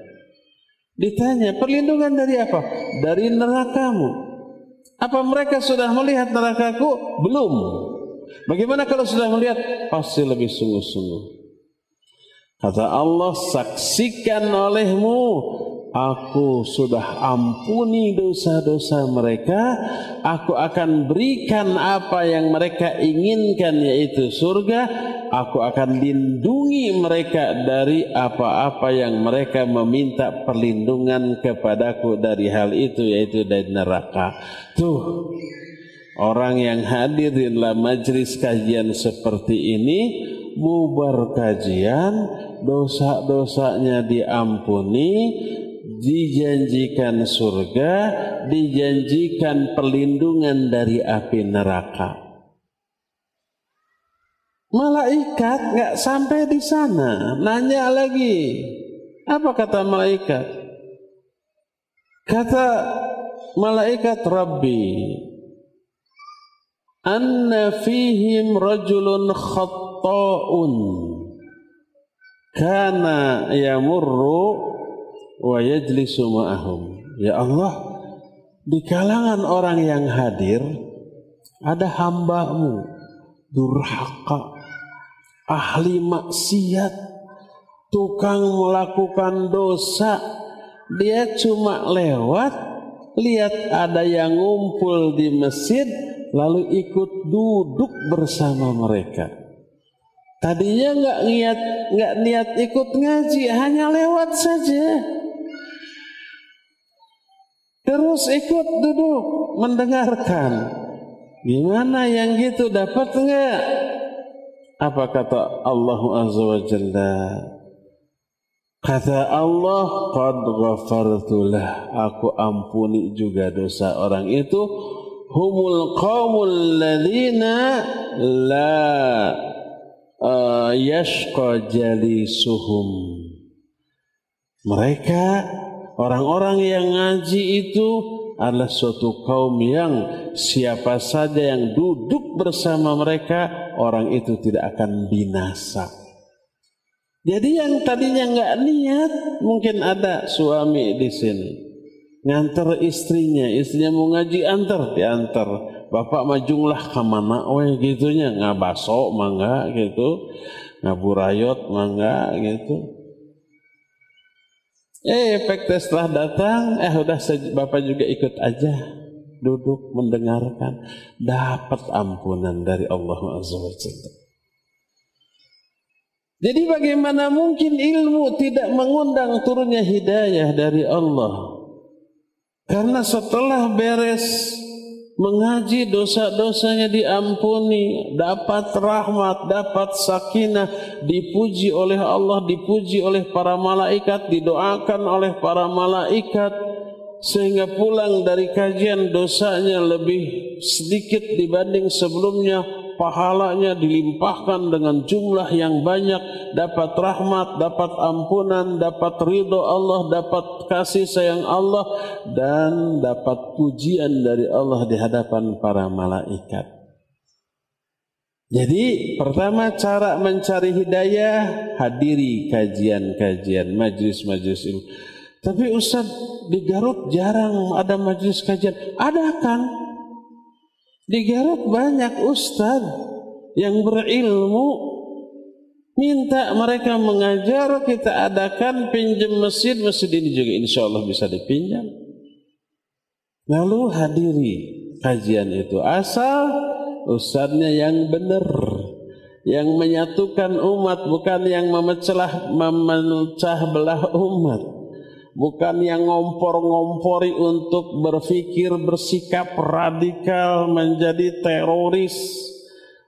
Ditanya, perlindungan dari apa? Dari nerakamu. Apa mereka sudah melihat nerakaku? Belum. Bagaimana kalau sudah melihat? Pasti lebih sungguh-sungguh. Kata Allah, saksikan olehmu Aku sudah ampuni dosa-dosa mereka. Aku akan berikan apa yang mereka inginkan yaitu surga. Aku akan lindungi mereka dari apa-apa yang mereka meminta perlindungan kepadaku dari hal itu yaitu dari neraka. Tuh orang yang hadir di dalam majlis kajian seperti ini bubar kajian dosa-dosanya diampuni dijanjikan surga, dijanjikan perlindungan dari api neraka. Malaikat nggak sampai di sana, nanya lagi. Apa kata malaikat? Kata malaikat Rabbi, anna fihim rajulun khatta'un kana yamurru wa yajlisu ma'ahum. Ya Allah, di kalangan orang yang hadir ada hambamu durhaka, ahli maksiat, tukang melakukan dosa. Dia cuma lewat, lihat ada yang ngumpul di masjid, lalu ikut duduk bersama mereka. Tadinya nggak niat nggak niat ikut ngaji, hanya lewat saja. Terus ikut duduk mendengarkan. Gimana yang gitu dapat enggak? Apa kata Allah Azza wa Jalla? Kata Allah, "Qad ghafartulah." Aku ampuni juga dosa orang itu. Humul qaumul ladzina la uh, yashqa jalisuhum. Mereka Orang-orang yang ngaji itu adalah suatu kaum yang siapa saja yang duduk bersama mereka, orang itu tidak akan binasa. Jadi yang tadinya nggak niat, mungkin ada suami di sini. Ngantar istrinya, istrinya mau ngaji antar, diantar. Bapak majunglah ke mana, we gitunya, ngabaso mangga gitu, ngaburayot mangga gitu. Eh, efek setelah datang, eh udah Bapak juga ikut aja. Duduk mendengarkan. Dapat ampunan dari Allah Azza Jadi bagaimana mungkin ilmu tidak mengundang turunnya hidayah dari Allah? Karena setelah beres mengaji dosa-dosanya diampuni, dapat rahmat, dapat sakinah, dipuji oleh Allah, dipuji oleh para malaikat, didoakan oleh para malaikat, sehingga pulang dari kajian dosanya lebih sedikit dibanding sebelumnya, pahalanya dilimpahkan dengan jumlah yang banyak, dapat rahmat, dapat ampunan, dapat ridho Allah, dapat kasih sayang Allah, dan dapat pujian dari Allah di hadapan para malaikat. Jadi pertama cara mencari hidayah hadiri kajian-kajian majlis-majlis ilmu. Tapi Ustaz di Garut jarang ada majlis kajian. Ada kan? Di Garut banyak ustaz yang berilmu minta mereka mengajar kita adakan pinjam masjid masjid ini juga insya Allah bisa dipinjam. Lalu hadiri kajian itu asal ustaznya yang benar yang menyatukan umat bukan yang memecah memecah belah umat bukan yang ngompor-ngompori untuk berpikir bersikap radikal menjadi teroris.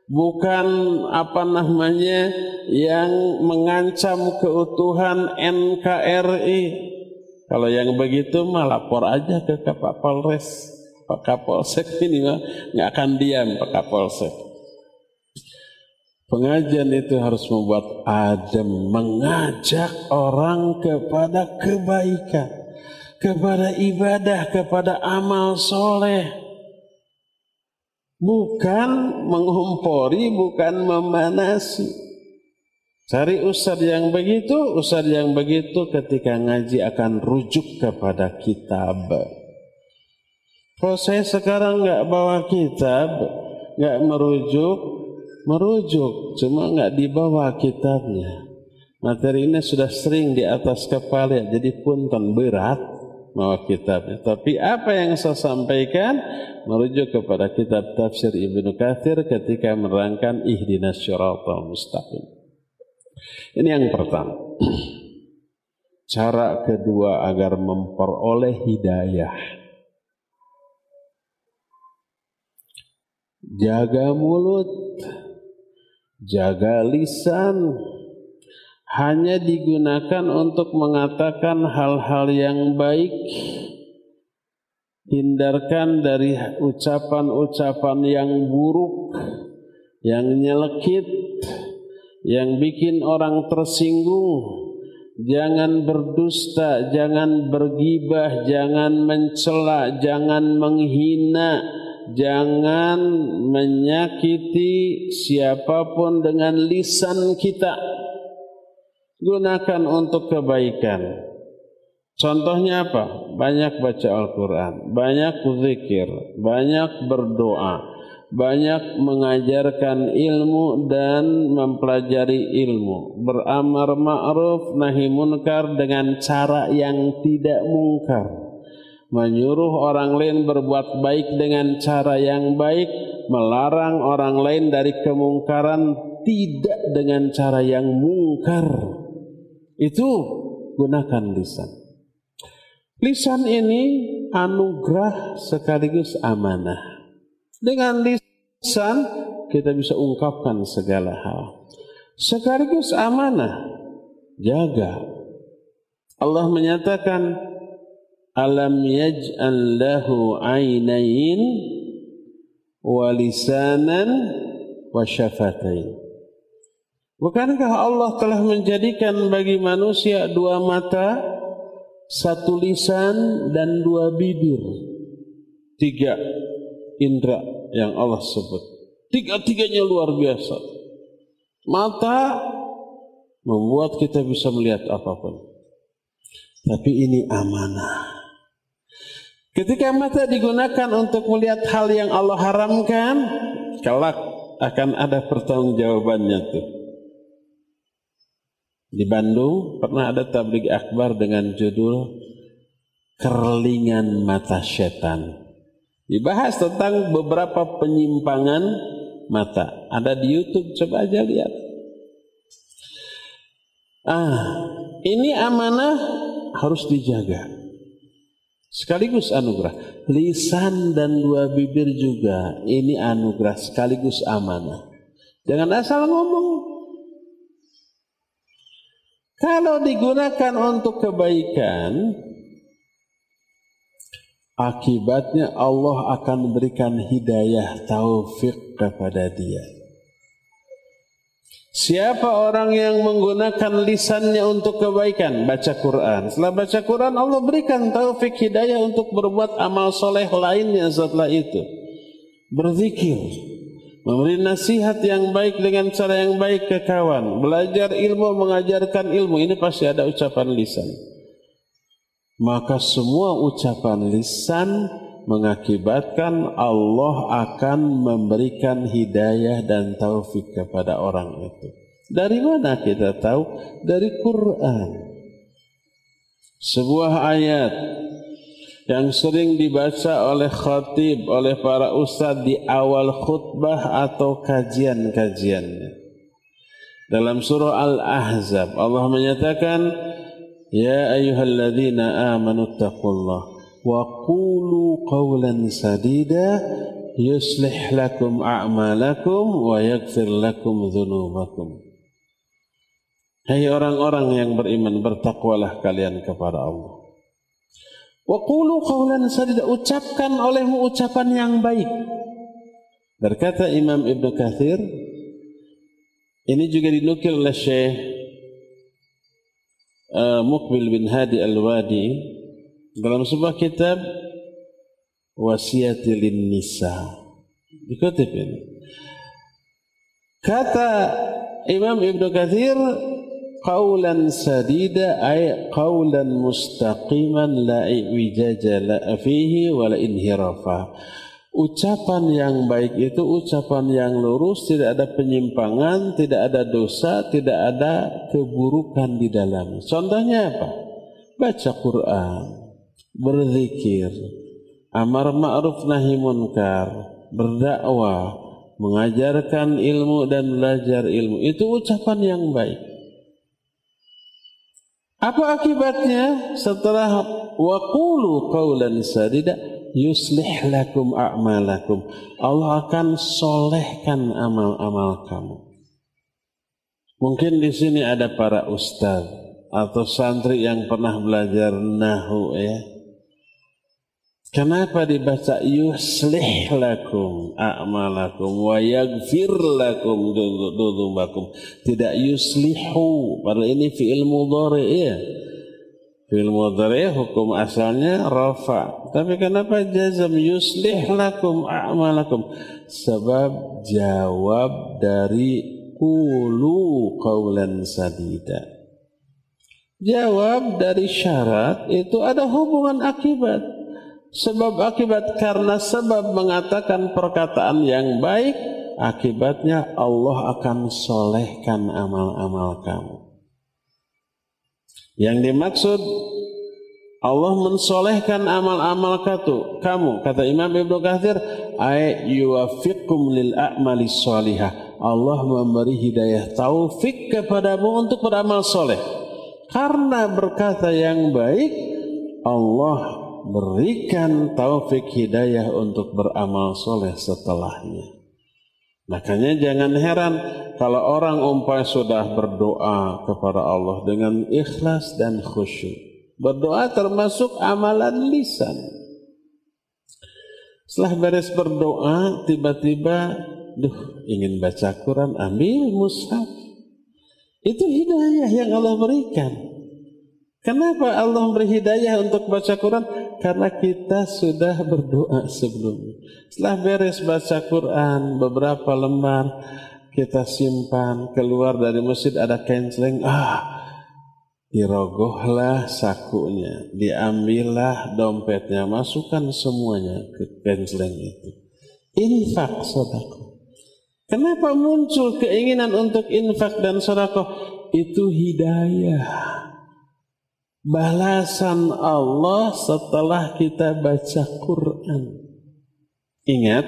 Bukan apa namanya yang mengancam keutuhan NKRI kalau yang begitu mah lapor aja ke Kapolres. Pak Kapolsek ini mah nggak akan diam Pak Kapolsek Pengajian itu harus membuat adem, mengajak orang kepada kebaikan, kepada ibadah, kepada amal soleh. Bukan mengompori, bukan memanasi. Cari ustad yang begitu, ustad yang begitu ketika ngaji akan rujuk kepada kitab. Kalau saya sekarang nggak bawa kitab, nggak merujuk, merujuk cuma nggak dibawa kitabnya. Materi ini sudah sering di atas kepala jadi punten berat bawa kitabnya. Tapi apa yang saya sampaikan merujuk kepada kitab tafsir Ibnu Katsir ketika menerangkan ihdinas syiratal mustaqim. Ini yang pertama. Cara kedua agar memperoleh hidayah. Jaga mulut Jaga lisan hanya digunakan untuk mengatakan hal-hal yang baik. Hindarkan dari ucapan-ucapan yang buruk, yang nyelekit, yang bikin orang tersinggung. Jangan berdusta, jangan bergibah, jangan mencela, jangan menghina jangan menyakiti siapa pun dengan lisan kita. Gunakan untuk kebaikan. Contohnya apa? Banyak baca Al-Quran, banyak zikir, banyak berdoa, banyak mengajarkan ilmu dan mempelajari ilmu. Beramar ma'ruf nahi munkar dengan cara yang tidak mungkar menyuruh orang lain berbuat baik dengan cara yang baik, melarang orang lain dari kemungkaran tidak dengan cara yang mungkar. Itu gunakan lisan. Lisan ini anugerah sekaligus amanah. Dengan lisan kita bisa ungkapkan segala hal. Sekaligus amanah. Jaga. Allah menyatakan alam yaj'al lahu ainain wa lisanan wa syafatain Bukankah Allah telah menjadikan bagi manusia dua mata, satu lisan dan dua bibir? Tiga indera yang Allah sebut. Tiga-tiganya luar biasa. Mata membuat kita bisa melihat apa pun. Tapi ini amanah. Ketika mata digunakan untuk melihat hal yang Allah haramkan, kelak akan ada pertanggungjawabannya tuh. Di Bandung pernah ada tablik akbar dengan judul Kerlingan Mata Setan. Dibahas tentang beberapa penyimpangan mata. Ada di YouTube, coba aja lihat. Ah, ini amanah harus dijaga. Sekaligus anugerah. Lisan dan dua bibir juga ini anugerah sekaligus amanah. Jangan asal ngomong. Kalau digunakan untuk kebaikan, akibatnya Allah akan berikan hidayah taufik kepada dia. Siapa orang yang menggunakan lisannya untuk kebaikan? Baca Quran. Setelah baca Quran, Allah berikan taufik hidayah untuk berbuat amal soleh lainnya setelah itu. Berzikir. Memberi nasihat yang baik dengan cara yang baik ke kawan. Belajar ilmu, mengajarkan ilmu. Ini pasti ada ucapan lisan. Maka semua ucapan lisan mengakibatkan Allah akan memberikan hidayah dan taufik kepada orang itu. Dari mana kita tahu? Dari Quran. Sebuah ayat yang sering dibaca oleh khatib, oleh para ustadz di awal khutbah atau kajian-kajiannya. Dalam surah Al-Ahzab Allah menyatakan, Ya ayyuhalladzina amanu taqullah وقولوا قولا سديدا يصلح لكم أعمالكم ويغفر لكم ذنوبكم Hai orang-orang yang beriman bertakwalah kalian kepada Allah. Wa qulu qawlan sadida ucapkan olehmu ucapan yang baik. Berkata Imam Ibn Kathir ini juga dinukil oleh Syekh uh, Mukbil bin Hadi Al-Wadi dalam sebuah kitab Wasiatilin Nisa. Dikutip ini. Kata Imam Ibnu Katsir qaulan sadida ay qaulan mustaqiman la wijaja la fihi wa la inhirafa. Ucapan yang baik itu ucapan yang lurus tidak ada penyimpangan tidak ada dosa tidak ada keburukan di dalam contohnya apa? Baca Quran berzikir, amar ma'ruf nahi munkar, berdakwah, mengajarkan ilmu dan belajar ilmu. Itu ucapan yang baik. Apa akibatnya setelah waqulu qawlan sadida yuslih lakum a'malakum. Allah akan solehkan amal-amal kamu. Mungkin di sini ada para ustaz atau santri yang pernah belajar nahu ya Kenapa dibaca yuslih lakum a'malakum wa yaghfir lakum dzunubakum? Tidak yuslihu, padahal ini fi'il mudhari ya. Fi'il mudhari hukum asalnya rafa. Tapi kenapa jazam yuslih lakum a'malakum? Sebab jawab dari qulu qawlan sadida. Jawab dari syarat itu ada hubungan akibat. Sebab akibat karena sebab mengatakan perkataan yang baik, akibatnya Allah akan solehkan amal-amal kamu. Yang dimaksud Allah mensolehkan amal-amal kamu. Kata Imam Ibnu Katsir ay lil a'mali salihah Allah memberi hidayah taufik kepadamu untuk beramal soleh. Karena berkata yang baik Allah berikan taufik hidayah untuk beramal soleh setelahnya. Makanya jangan heran kalau orang umpah sudah berdoa kepada Allah dengan ikhlas dan khusyuk. Berdoa termasuk amalan lisan. Setelah beres berdoa, tiba-tiba, duh ingin baca Quran, ambil mushaf. Itu hidayah yang Allah berikan. Kenapa Allah memberi hidayah untuk baca Quran? Karena kita sudah berdoa sebelumnya. Setelah beres baca Quran, beberapa lembar kita simpan, keluar dari masjid ada canceling, ah, dirogohlah sakunya, diambillah dompetnya, masukkan semuanya ke canceling itu. Infak sodako. Kenapa muncul keinginan untuk infak dan sodako? Itu hidayah balasan Allah setelah kita baca Quran. Ingat,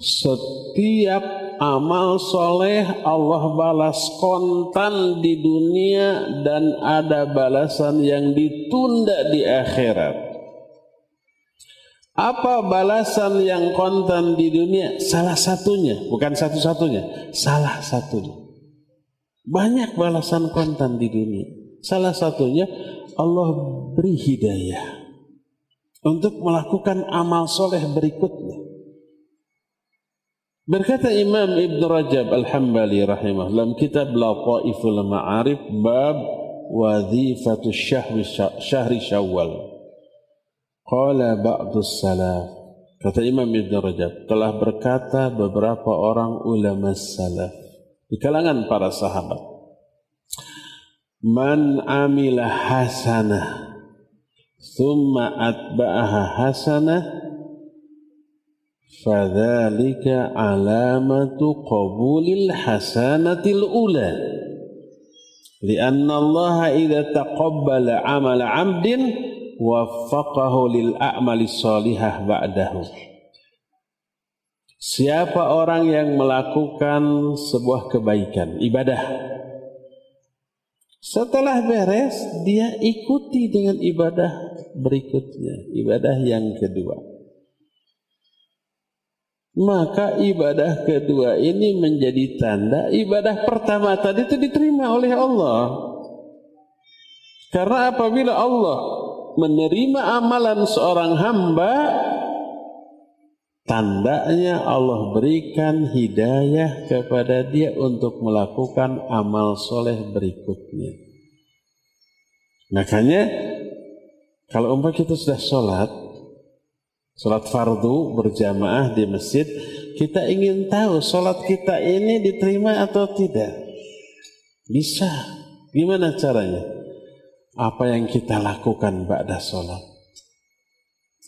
setiap amal soleh Allah balas kontan di dunia dan ada balasan yang ditunda di akhirat. Apa balasan yang kontan di dunia? Salah satunya, bukan satu-satunya, salah satunya. Banyak balasan kontan di dunia. Salah satunya Allah beri hidayah untuk melakukan amal soleh berikutnya. Berkata Imam Ibn Rajab Al-Hambali rahimah dalam kitab Lataiful Ma'arif bab wadhifatu syahri, syahri syawal. Qala ba'du salaf. Kata Imam Ibn Rajab, telah berkata beberapa orang ulama salaf di kalangan para sahabat. Man amila hasanah thumma atba'aha hasanah fadzalika alamatu qabulil hasanatil ula. Lianna Allah idza taqabbala amala 'abdin waffaqahu lil a'mali salihah ba'dahu. Siapa orang yang melakukan sebuah kebaikan, ibadah. Setelah beres, dia ikuti dengan ibadah berikutnya, ibadah yang kedua. Maka ibadah kedua ini menjadi tanda ibadah pertama tadi itu diterima oleh Allah. Karena apabila Allah menerima amalan seorang hamba tandanya Allah berikan hidayah kepada dia untuk melakukan amal soleh berikutnya. Makanya kalau umpah kita sudah sholat, sholat fardu berjamaah di masjid, kita ingin tahu sholat kita ini diterima atau tidak. Bisa. Gimana caranya? apa yang kita lakukan pada sholat.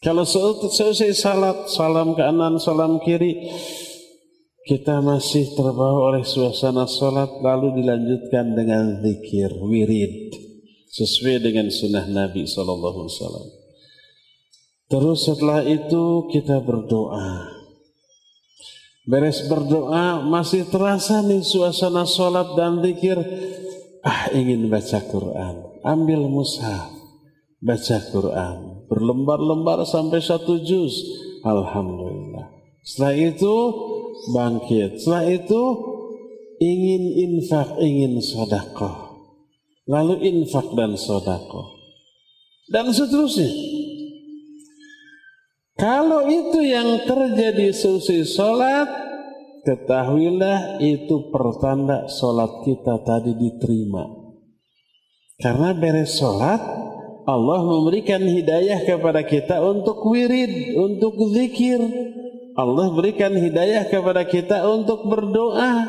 Kalau selesai salat, salam kanan, salam kiri, kita masih terbawa oleh suasana sholat, lalu dilanjutkan dengan zikir, wirid, sesuai dengan sunnah Nabi SAW. Terus setelah itu kita berdoa. Beres berdoa, masih terasa nih suasana sholat dan zikir, ah ingin baca Quran ambil mushaf, baca Quran, berlembar-lembar sampai satu juz. Alhamdulillah. Setelah itu bangkit. Setelah itu ingin infak, ingin sodakoh. Lalu infak dan sodakoh. Dan seterusnya. Kalau itu yang terjadi selesai sholat, ketahuilah itu pertanda sholat kita tadi diterima. Karena beres sholat, Allah memberikan hidayah kepada kita untuk wirid, untuk zikir. Allah berikan hidayah kepada kita untuk berdoa.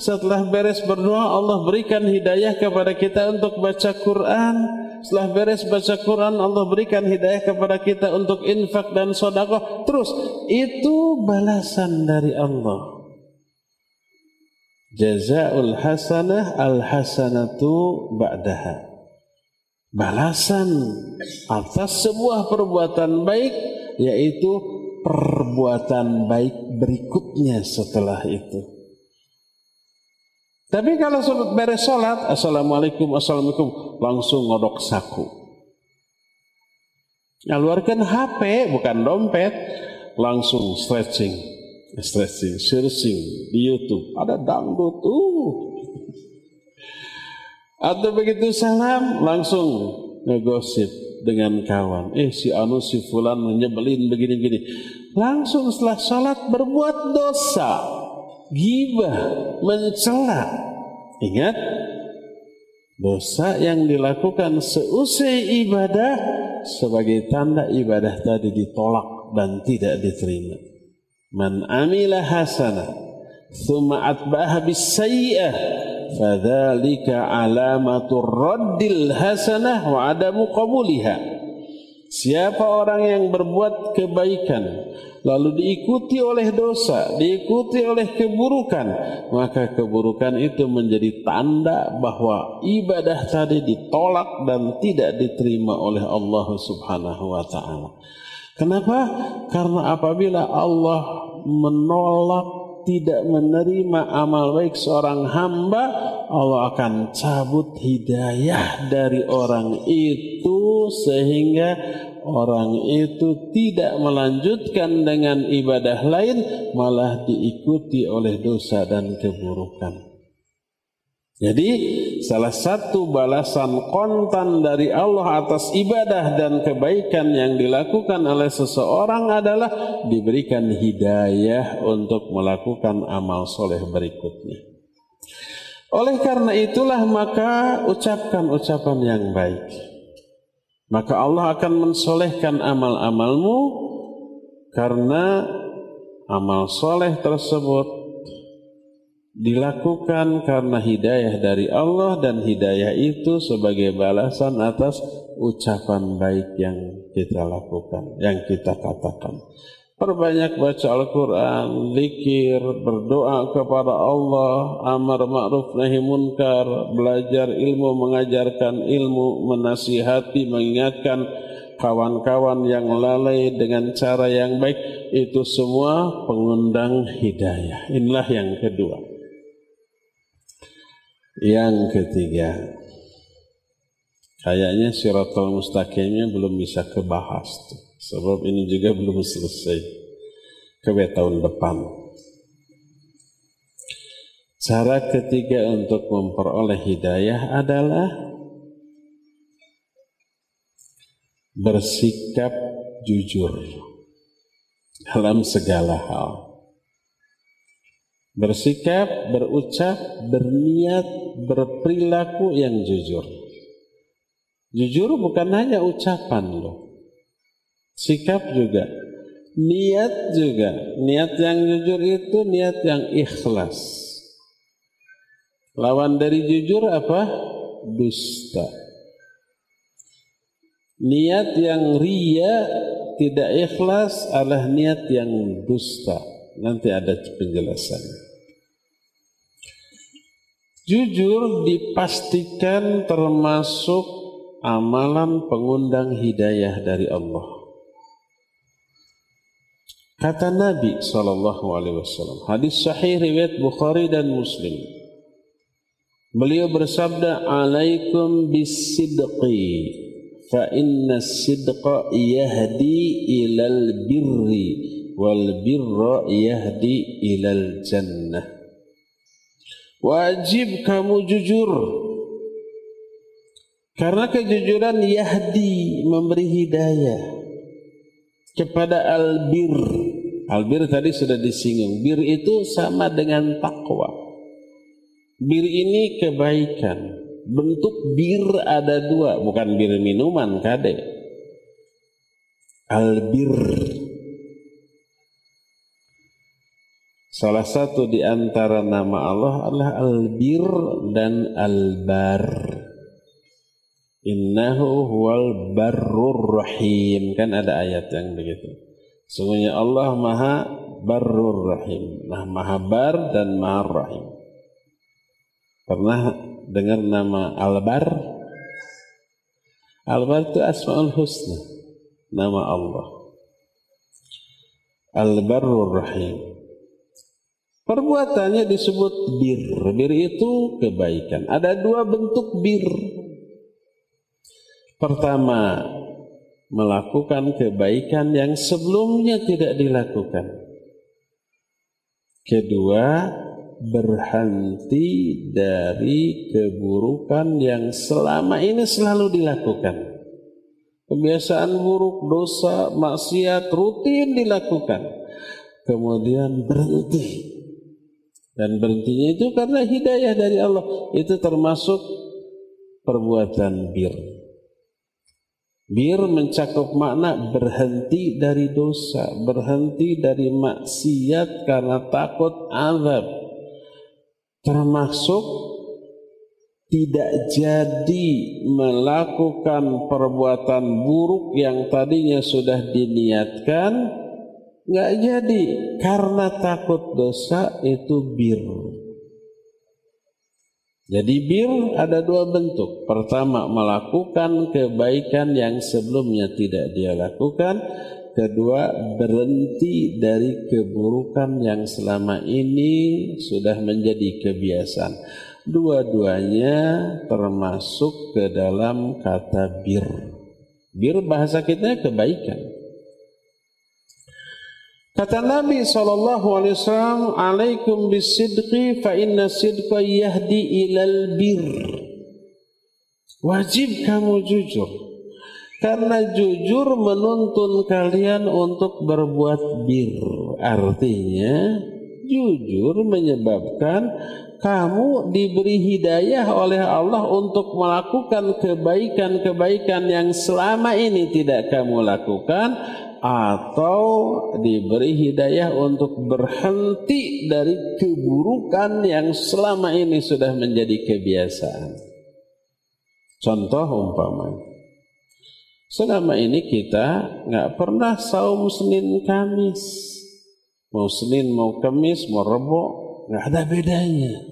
Setelah beres berdoa, Allah berikan hidayah kepada kita untuk baca Quran. Setelah beres baca Quran, Allah berikan hidayah kepada kita untuk infak dan sodakoh. Terus, itu balasan dari Allah. Jazaul hasanah al hasanatu ba'daha balasan atas sebuah perbuatan baik yaitu perbuatan baik berikutnya setelah itu. Tapi kalau beres sholat, Assalamualaikum, Assalamualaikum, langsung ngodok saku. Ngeluarkan HP, bukan dompet, langsung stretching, stretching, searching di YouTube. Ada dangdut, uh, atau begitu salam langsung ngegosip dengan kawan. Eh si Anu si Fulan menyebelin begini-gini. Langsung setelah salat berbuat dosa. Gibah, mencela. Ingat, dosa yang dilakukan seusai ibadah sebagai tanda ibadah tadi ditolak dan tidak diterima. Man amila hasanah, thumma atba'aha bis fadzalika alamatur raddil hasanah wa adamu qabuliha Siapa orang yang berbuat kebaikan lalu diikuti oleh dosa, diikuti oleh keburukan, maka keburukan itu menjadi tanda bahwa ibadah tadi ditolak dan tidak diterima oleh Allah Subhanahu wa taala. Kenapa? Karena apabila Allah menolak tidak menerima amal baik seorang hamba, Allah akan cabut hidayah dari orang itu sehingga orang itu tidak melanjutkan dengan ibadah lain malah diikuti oleh dosa dan keburukan. Jadi salah satu balasan kontan dari Allah atas ibadah dan kebaikan yang dilakukan oleh seseorang adalah diberikan hidayah untuk melakukan amal soleh berikutnya. Oleh karena itulah maka ucapkan ucapan yang baik. Maka Allah akan mensolehkan amal-amalmu karena amal soleh tersebut dilakukan karena hidayah dari Allah dan hidayah itu sebagai balasan atas ucapan baik yang kita lakukan, yang kita katakan. Perbanyak baca Al-Quran, zikir, berdoa kepada Allah, amar ma'ruf nahi munkar, belajar ilmu, mengajarkan ilmu, menasihati, mengingatkan kawan-kawan yang lalai dengan cara yang baik, itu semua pengundang hidayah. Inilah yang kedua. Yang ketiga, kayaknya siratul mustaqimnya belum bisa kebahas tuh. Sebab ini juga belum selesai. Ke tahun depan. Cara ketiga untuk memperoleh hidayah adalah bersikap jujur dalam segala hal bersikap, berucap, berniat, berperilaku yang jujur. Jujur bukan hanya ucapan loh. Sikap juga. Niat juga. Niat yang jujur itu niat yang ikhlas. Lawan dari jujur apa? Dusta. Niat yang ria tidak ikhlas adalah niat yang dusta. Nanti ada penjelasannya. Jujur dipastikan termasuk amalan pengundang hidayah dari Allah. Kata Nabi Shallallahu Alaihi Wasallam, hadis sahih riwayat Bukhari dan Muslim. Beliau bersabda, "Alaikum bisidqi, fa inna sidqa yahdi ilal birri, wal birra yahdi ilal jannah." Wajib kamu jujur. Karena kejujuran yahdi memberi hidayah kepada albir. Albir tadi sudah disinggung. Bir itu sama dengan takwa. Bir ini kebaikan. Bentuk bir ada dua, bukan bir minuman kade. Albir Salah satu di antara nama Allah adalah Al-Bir dan Al-Bar. Innahu huwal barrur rahim. Kan ada ayat yang begitu. Sungguhnya Allah maha barrur rahim. Nah, maha bar dan maha rahim. Pernah dengar nama Al-Bar? Al-Bar itu Asma'ul Husna. Nama Allah. Al-Barrur Rahim. Perbuatannya disebut bir. Bir itu kebaikan. Ada dua bentuk bir. Pertama, melakukan kebaikan yang sebelumnya tidak dilakukan. Kedua, berhenti dari keburukan yang selama ini selalu dilakukan. Kebiasaan buruk, dosa, maksiat rutin dilakukan. Kemudian berhenti dan berhentinya itu karena hidayah dari Allah. Itu termasuk perbuatan bir. Bir mencakup makna berhenti dari dosa, berhenti dari maksiat karena takut azab. Termasuk tidak jadi melakukan perbuatan buruk yang tadinya sudah diniatkan nggak jadi karena takut dosa itu bir. Jadi bir ada dua bentuk. Pertama melakukan kebaikan yang sebelumnya tidak dia lakukan. kedua berhenti dari keburukan yang selama ini sudah menjadi kebiasaan. Dua-duanya termasuk ke dalam kata bir. Bir bahasa kita kebaikan. Kata Nabi SAW, Alaikum bisidqi fa inna sidqa yahdi ilal bir. Wajib kamu jujur karena jujur menuntun kalian untuk berbuat bir. Artinya jujur menyebabkan kamu diberi hidayah oleh Allah untuk melakukan kebaikan-kebaikan yang selama ini tidak kamu lakukan atau diberi hidayah untuk berhenti dari keburukan yang selama ini sudah menjadi kebiasaan. Contoh umpamanya Selama ini kita nggak pernah saum Senin Kamis. Mau Senin, mau Kamis, mau Rebo, nggak ada bedanya.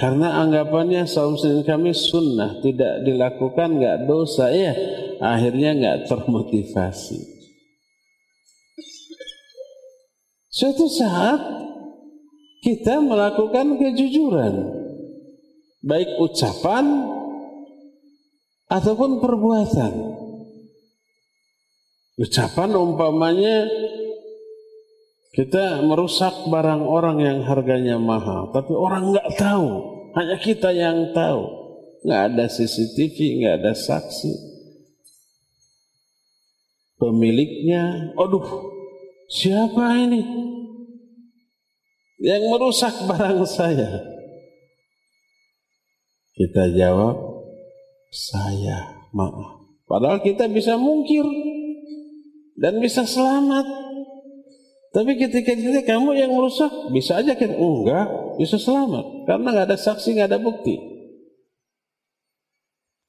Karena anggapannya saum Senin Kamis sunnah, tidak dilakukan nggak dosa ya. Akhirnya nggak termotivasi. Suatu saat kita melakukan kejujuran, baik ucapan ataupun perbuatan. Ucapan umpamanya kita merusak barang orang yang harganya mahal, tapi orang nggak tahu, hanya kita yang tahu. Nggak ada CCTV, nggak ada saksi. Pemiliknya, aduh, siapa ini yang merusak barang saya? Kita jawab, saya maaf. Padahal kita bisa mungkir dan bisa selamat. Tapi ketika kita kamu yang merusak, bisa aja kita enggak bisa selamat karena nggak ada saksi, nggak ada bukti.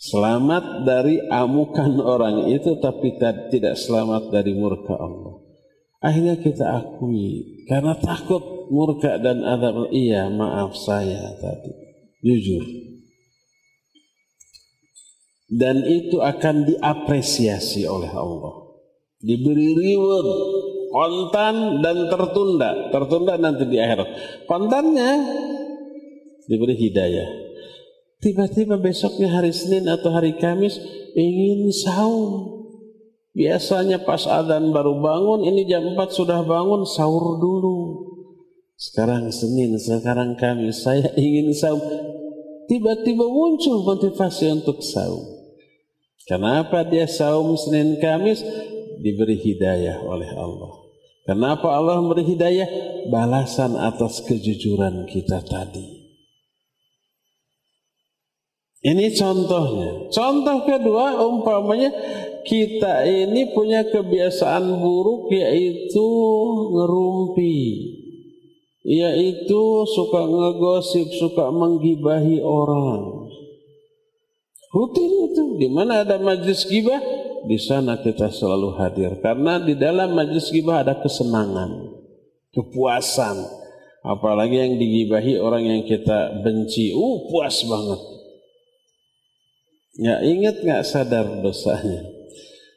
Selamat dari amukan orang itu tapi tidak selamat dari murka Allah. Akhirnya kita akui karena takut murka dan adab. Iya, maaf saya tadi. Jujur dan itu akan diapresiasi oleh Allah. Diberi reward kontan dan tertunda, tertunda nanti di akhirat. Kontannya diberi hidayah. Tiba-tiba besoknya hari Senin atau hari Kamis ingin saum. Biasanya pas adzan baru bangun, ini jam 4 sudah bangun, sahur dulu. Sekarang Senin, sekarang Kamis, saya ingin saum. Tiba-tiba muncul motivasi untuk saum. Kenapa dia saum Senin Kamis? Diberi hidayah oleh Allah. Kenapa Allah memberi hidayah? Balasan atas kejujuran kita tadi. Ini contohnya. Contoh kedua umpamanya kita ini punya kebiasaan buruk yaitu ngerumpi. Yaitu suka ngegosip, suka menggibahi orang. Rutin itu. Di mana ada majlis gibah, di sana kita selalu hadir. Karena di dalam majlis gibah ada kesenangan, kepuasan. Apalagi yang digibahi orang yang kita benci. Uh, puas banget. Nggak ingat, nggak sadar dosanya.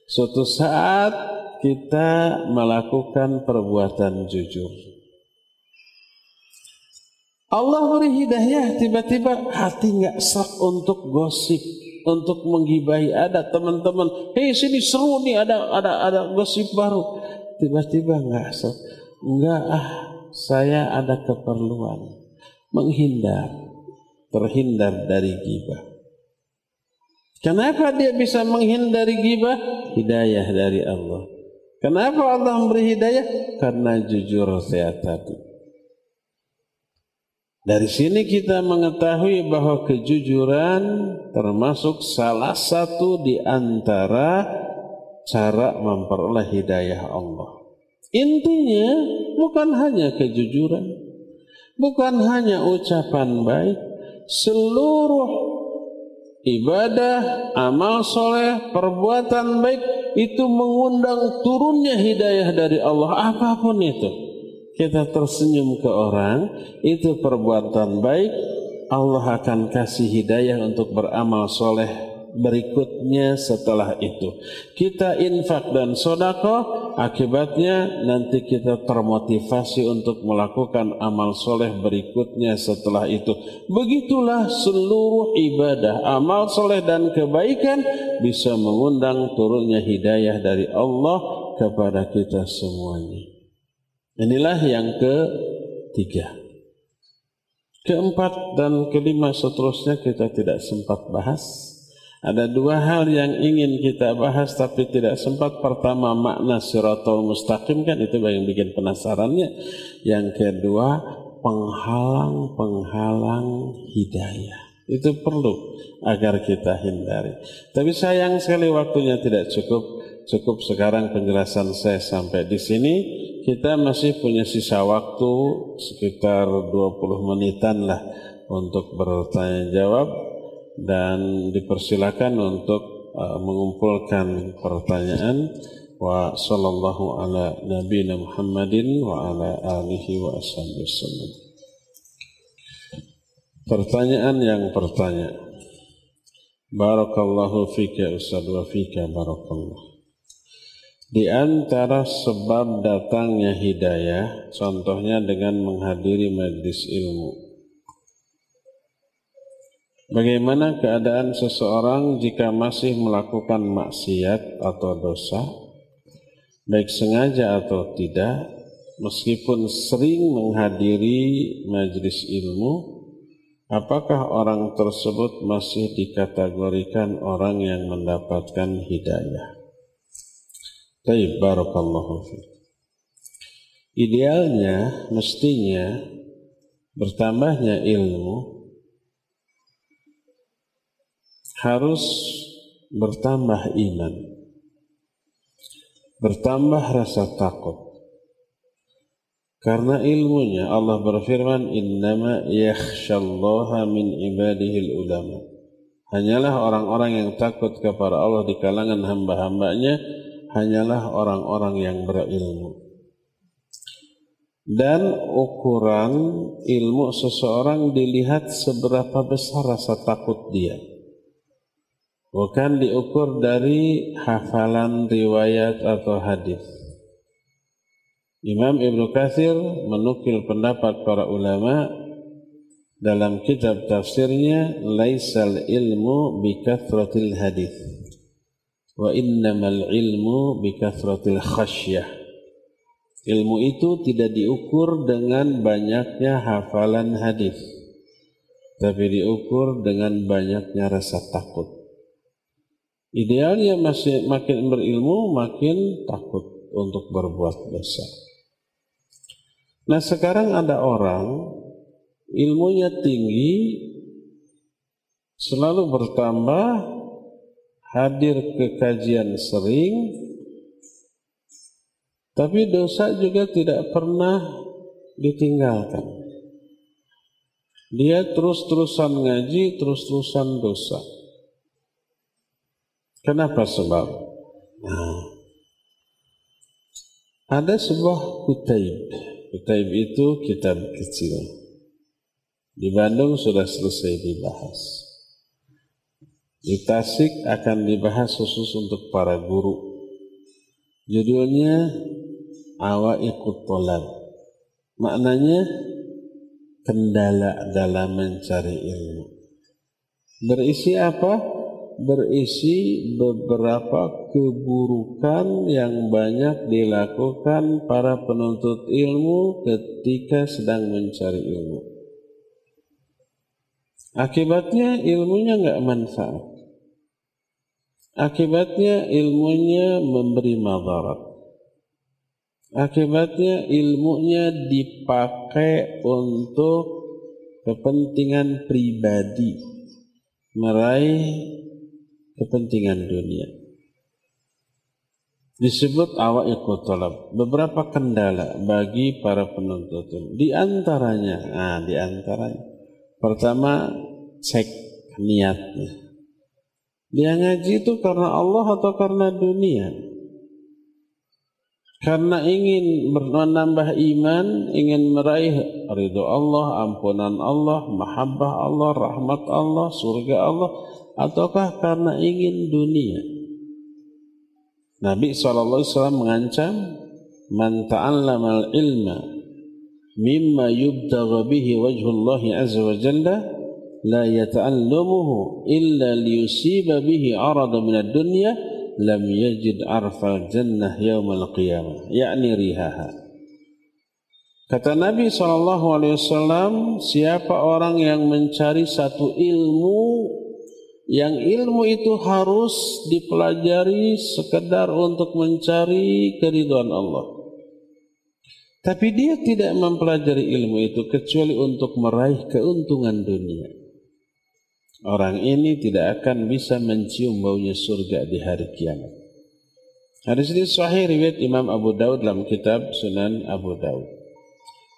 Suatu saat kita melakukan perbuatan jujur. Allah beri hidayah tiba-tiba hati nggak serak untuk gosip untuk menggibahi ada teman-teman. Hei sini seru nih ada ada ada gosip baru. Tiba-tiba enggak so, enggak ah saya ada keperluan menghindar terhindar dari gibah. Kenapa dia bisa menghindari gibah? Hidayah dari Allah. Kenapa Allah memberi hidayah? Karena jujur saya tadi dari sini kita mengetahui bahwa kejujuran termasuk salah satu di antara cara memperoleh hidayah Allah. Intinya bukan hanya kejujuran, bukan hanya ucapan baik, seluruh ibadah, amal soleh, perbuatan baik itu mengundang turunnya hidayah dari Allah apa pun itu kita tersenyum ke orang, itu perbuatan baik, Allah akan kasih hidayah untuk beramal soleh berikutnya setelah itu. Kita infak dan sodako, akibatnya nanti kita termotivasi untuk melakukan amal soleh berikutnya setelah itu. Begitulah seluruh ibadah, amal soleh dan kebaikan bisa mengundang turunnya hidayah dari Allah kepada kita semuanya. Inilah yang ketiga. Keempat dan kelima seterusnya kita tidak sempat bahas. Ada dua hal yang ingin kita bahas tapi tidak sempat. Pertama makna siratul mustaqim kan itu yang bikin penasarannya. Yang kedua penghalang-penghalang hidayah. Itu perlu agar kita hindari. Tapi sayang sekali waktunya tidak cukup. Cukup sekarang penjelasan saya sampai di sini. Kita masih punya sisa waktu sekitar 20 menitan lah untuk bertanya jawab dan dipersilakan untuk uh, mengumpulkan pertanyaan wa sallallahu ala nabiyina Muhammadin wa ala alihi wa wasallam. Pertanyaan yang pertanya. Barakallahu fika Ustaz wa fika barakallahu. Di antara sebab datangnya hidayah, contohnya dengan menghadiri majlis ilmu. Bagaimana keadaan seseorang jika masih melakukan maksiat atau dosa, baik sengaja atau tidak, meskipun sering menghadiri majlis ilmu, apakah orang tersebut masih dikategorikan orang yang mendapatkan hidayah? Baik, barakallahu fiik. Idealnya, mestinya bertambahnya ilmu harus bertambah iman, bertambah rasa takut. Karena ilmunya Allah berfirman, Innama yakhshallaha min ibadihil ulama. Hanyalah orang-orang yang takut kepada Allah di kalangan hamba-hambanya hanyalah orang-orang yang berilmu. Dan ukuran ilmu seseorang dilihat seberapa besar rasa takut dia. Bukan diukur dari hafalan riwayat atau hadis. Imam Ibn Kathir menukil pendapat para ulama dalam kitab tafsirnya laisal ilmu bikathratil hadis wa innamal ilmu bikathratil khasyah. Ilmu itu tidak diukur dengan banyaknya hafalan hadis tapi diukur dengan banyaknya rasa takut. Idealnya masih makin berilmu makin takut untuk berbuat dosa. Nah sekarang ada orang ilmunya tinggi selalu bertambah hadir ke kajian sering, tapi dosa juga tidak pernah ditinggalkan. Dia terus-terusan ngaji, terus-terusan dosa. Kenapa sebab? Nah, ada sebuah kutaib. Kutaib itu kitab kecil. Di Bandung sudah selesai dibahas. Di Tasik akan dibahas khusus untuk para guru. Judulnya Awaiqut Tolab. Maknanya kendala dalam mencari ilmu. Berisi apa? Berisi beberapa keburukan yang banyak dilakukan para penuntut ilmu ketika sedang mencari ilmu. Akibatnya ilmunya nggak manfaat. Akibatnya ilmunya memberi madarat. Akibatnya ilmunya dipakai untuk kepentingan pribadi, meraih kepentingan dunia. Disebut awak talab. Beberapa kendala bagi para penuntut Di antaranya, nah, di antaranya. Pertama, cek niatnya. Dia ngaji itu karena Allah atau karena dunia? Karena ingin menambah iman, ingin meraih ridho Allah, ampunan Allah, mahabbah Allah, rahmat Allah, surga Allah, ataukah karena ingin dunia? Nabi SAW mengancam man ta'allama al-ilma mimma yubtagha bihi wajhullah azza wa jalla la yata'allamuhu illa liyusiba bihi arada min ad-dunya lam yajid arfal jannah yawmal qiyamah yakni Kata Nabi SAW, siapa orang yang mencari satu ilmu yang ilmu itu harus dipelajari sekedar untuk mencari keriduan Allah. Tapi dia tidak mempelajari ilmu itu kecuali untuk meraih keuntungan dunia. Orang ini tidak akan bisa mencium baunya surga di hari kiamat. Hadis ini sahih riwayat Imam Abu Daud dalam kitab Sunan Abu Daud.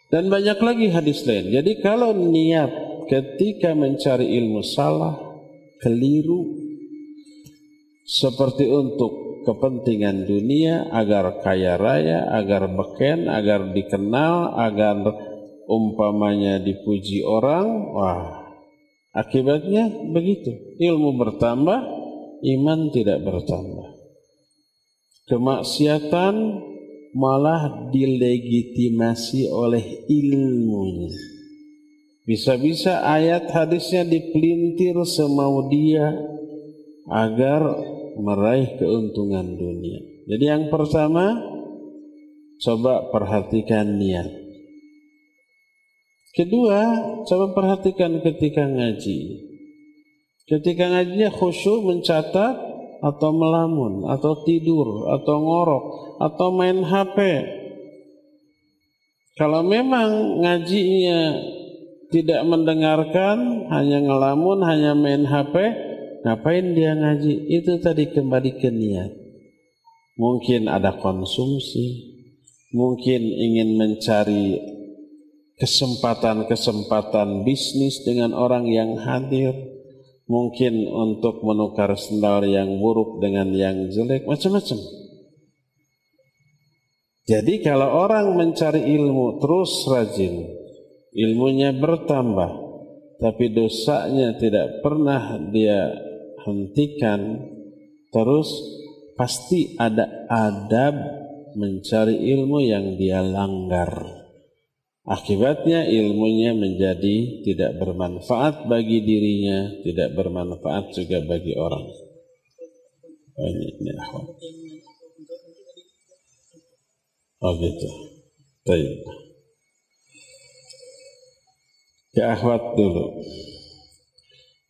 Dan banyak lagi hadis lain. Jadi kalau niat ketika mencari ilmu salah, keliru seperti untuk kepentingan dunia agar kaya raya, agar beken, agar dikenal, agar umpamanya dipuji orang, wah akibatnya begitu. Ilmu bertambah, iman tidak bertambah. Kemaksiatan malah dilegitimasi oleh ilmunya. Bisa-bisa ayat hadisnya dipelintir semau dia agar meraih keuntungan dunia. Jadi yang pertama, coba perhatikan niat. Kedua, coba perhatikan ketika ngaji. Ketika ngajinya khusyuk mencatat atau melamun, atau tidur, atau ngorok, atau main HP. Kalau memang ngajinya tidak mendengarkan, hanya ngelamun, hanya main HP, ngapain dia ngaji? Itu tadi kembali ke niat. Mungkin ada konsumsi, mungkin ingin mencari kesempatan-kesempatan bisnis dengan orang yang hadir, mungkin untuk menukar sendal yang buruk dengan yang jelek, macam-macam. Jadi kalau orang mencari ilmu terus rajin, ilmunya bertambah tapi dosanya tidak pernah dia hentikan terus pasti ada adab mencari ilmu yang dia langgar akibatnya ilmunya menjadi tidak bermanfaat bagi dirinya tidak bermanfaat juga bagi orang oh, gitu Baik. Ya akhwat dulu.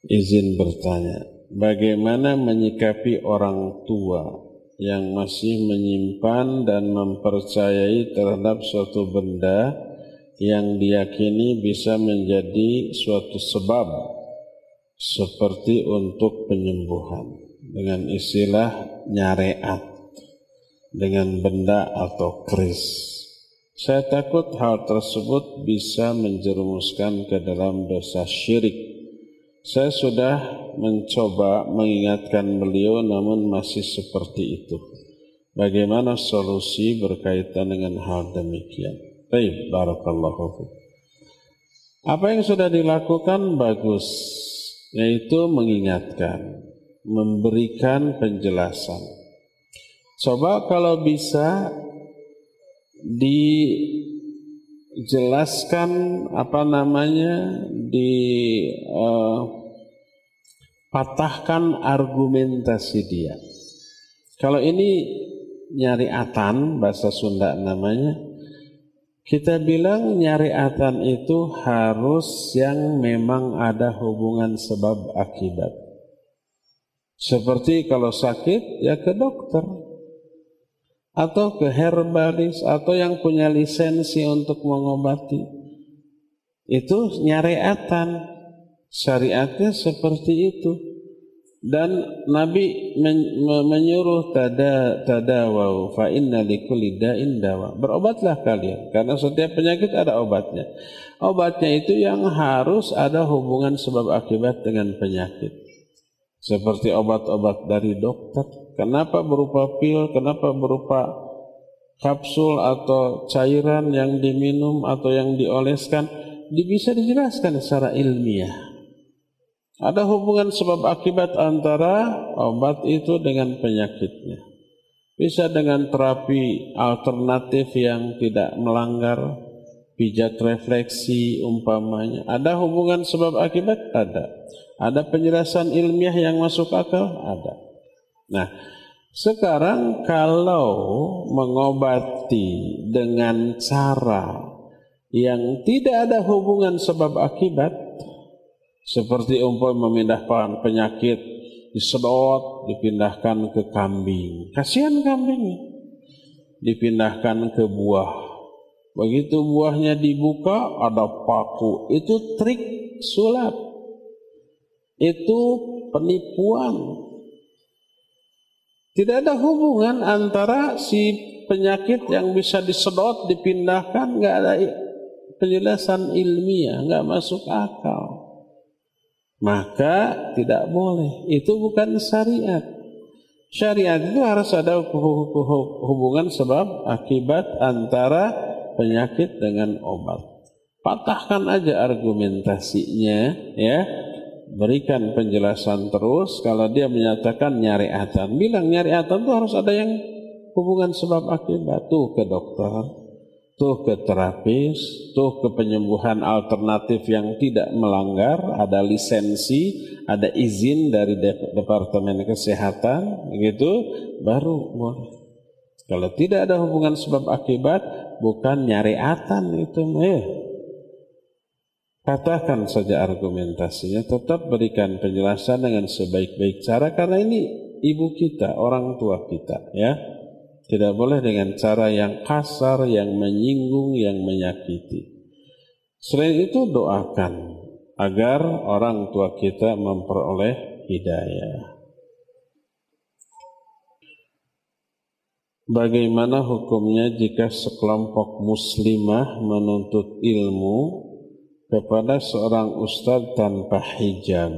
Izin bertanya, bagaimana menyikapi orang tua yang masih menyimpan dan mempercayai terhadap suatu benda yang diyakini bisa menjadi suatu sebab seperti untuk penyembuhan dengan istilah nyareat dengan benda atau keris. Saya takut hal tersebut bisa menjerumuskan ke dalam dosa syirik. Saya sudah mencoba mengingatkan beliau namun masih seperti itu. Bagaimana solusi berkaitan dengan hal demikian? Baik, barakallahu Apa yang sudah dilakukan bagus, yaitu mengingatkan, memberikan penjelasan. Coba kalau bisa dijelaskan apa namanya di uh, patahkan argumentasi dia. Kalau ini nyari atan bahasa Sunda namanya, kita bilang nyari atan itu harus yang memang ada hubungan sebab akibat. Seperti kalau sakit ya ke dokter. Atau ke herbalis atau yang punya lisensi untuk mengobati. Itu nyariatan syariatnya seperti itu dan Nabi menyuruh tada tadawau fa inna likulli da'in dawa. Berobatlah kalian karena setiap penyakit ada obatnya. Obatnya itu yang harus ada hubungan sebab akibat dengan penyakit. Seperti obat-obat dari dokter. Kenapa berupa pil, kenapa berupa kapsul atau cairan yang diminum atau yang dioleskan, bisa dijelaskan secara ilmiah. Ada hubungan sebab akibat antara obat itu dengan penyakitnya. Bisa dengan terapi alternatif yang tidak melanggar pijat refleksi umpamanya. Ada hubungan sebab akibat? Ada. Ada penjelasan ilmiah yang masuk akal? Ada. Nah, sekarang kalau mengobati dengan cara yang tidak ada hubungan sebab akibat, seperti umpam memindahkan penyakit disedot, dipindahkan ke kambing. Kasihan kambing. Dipindahkan ke buah. Begitu buahnya dibuka, ada paku. Itu trik sulap. Itu penipuan. Tidak ada hubungan antara si penyakit yang bisa disedot, dipindahkan, nggak ada penjelasan ilmiah, nggak masuk akal maka tidak boleh. Itu bukan syariat. Syariat itu harus ada hubungan sebab akibat antara penyakit dengan obat. Patahkan aja argumentasinya, ya. Berikan penjelasan terus. Kalau dia menyatakan nyariatan, bilang nyariatan itu harus ada yang hubungan sebab akibat. Tuh ke dokter, tuh ke terapis, tuh ke penyembuhan alternatif yang tidak melanggar, ada lisensi, ada izin dari Departemen Kesehatan, gitu, baru boleh. Kalau tidak ada hubungan sebab akibat, bukan nyariatan itu, eh. Katakan saja argumentasinya, tetap berikan penjelasan dengan sebaik-baik cara karena ini ibu kita, orang tua kita, ya. Tidak boleh dengan cara yang kasar, yang menyinggung, yang menyakiti. Selain itu doakan agar orang tua kita memperoleh hidayah. Bagaimana hukumnya jika sekelompok muslimah menuntut ilmu kepada seorang ustadz tanpa hijab?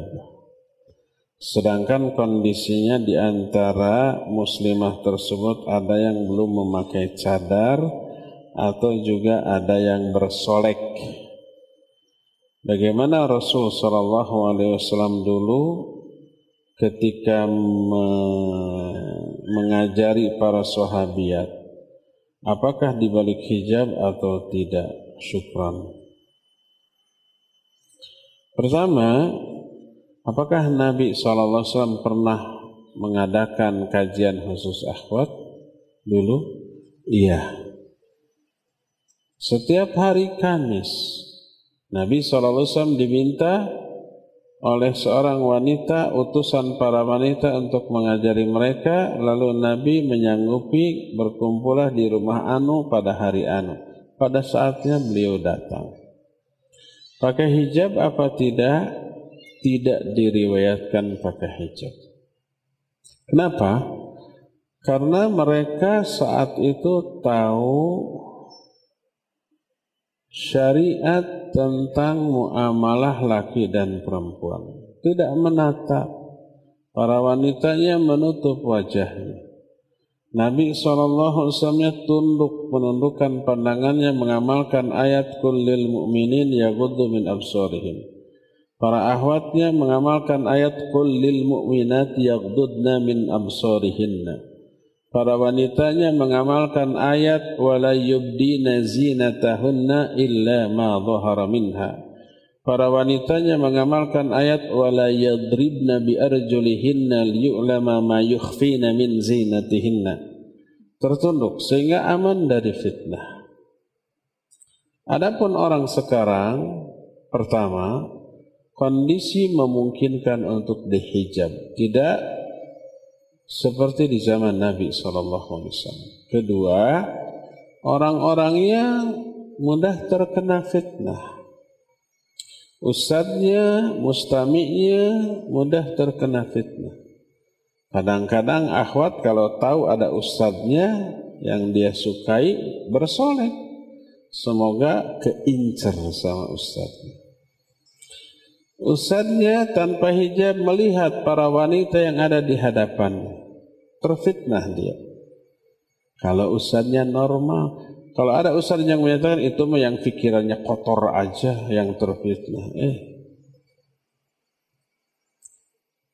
Sedangkan kondisinya di antara muslimah tersebut ada yang belum memakai cadar atau juga ada yang bersolek. Bagaimana Rasul Shallallahu Alaihi Wasallam dulu ketika me mengajari para sahabiat, apakah dibalik hijab atau tidak? Syukran. Pertama, Apakah Nabi SAW pernah mengadakan kajian khusus akhwat dulu? Iya. Setiap hari Kamis, Nabi SAW diminta oleh seorang wanita, utusan para wanita untuk mengajari mereka, lalu Nabi menyanggupi berkumpullah di rumah Anu pada hari Anu. Pada saatnya beliau datang. Pakai hijab apa tidak? Tidak diriwayatkan pakai hijab. Kenapa? Karena mereka saat itu tahu syariat tentang muamalah laki dan perempuan. Tidak menata para wanitanya menutup wajahnya. Nabi SAW tunduk menundukkan pandangannya mengamalkan ayat kullil mu'minin yaghuddu min absarihim Para ahwatnya mengamalkan ayat Qul lil mu'minat yaghdudna min absarihinna. Para wanitanya mengamalkan ayat wala yubdina zinatahunna illa ma dhahara minha. Para wanitanya mengamalkan ayat wala yadribna bi arjulihinna liyu'lama ma yukhfina min zinatihinna. Tertunduk sehingga aman dari fitnah. Adapun orang sekarang pertama kondisi memungkinkan untuk dihijab. Tidak seperti di zaman Nabi SAW. Kedua, orang-orangnya mudah terkena fitnah. Ustadznya, mustami'nya mudah terkena fitnah. Kadang-kadang akhwat kalau tahu ada ustadznya yang dia sukai bersolek. Semoga keincer sama ustadznya. Ustadznya tanpa hijab melihat para wanita yang ada di hadapan. Terfitnah dia. Kalau ustadznya normal, kalau ada ustadz yang menyatakan itu mah yang pikirannya kotor aja yang terfitnah. Eh,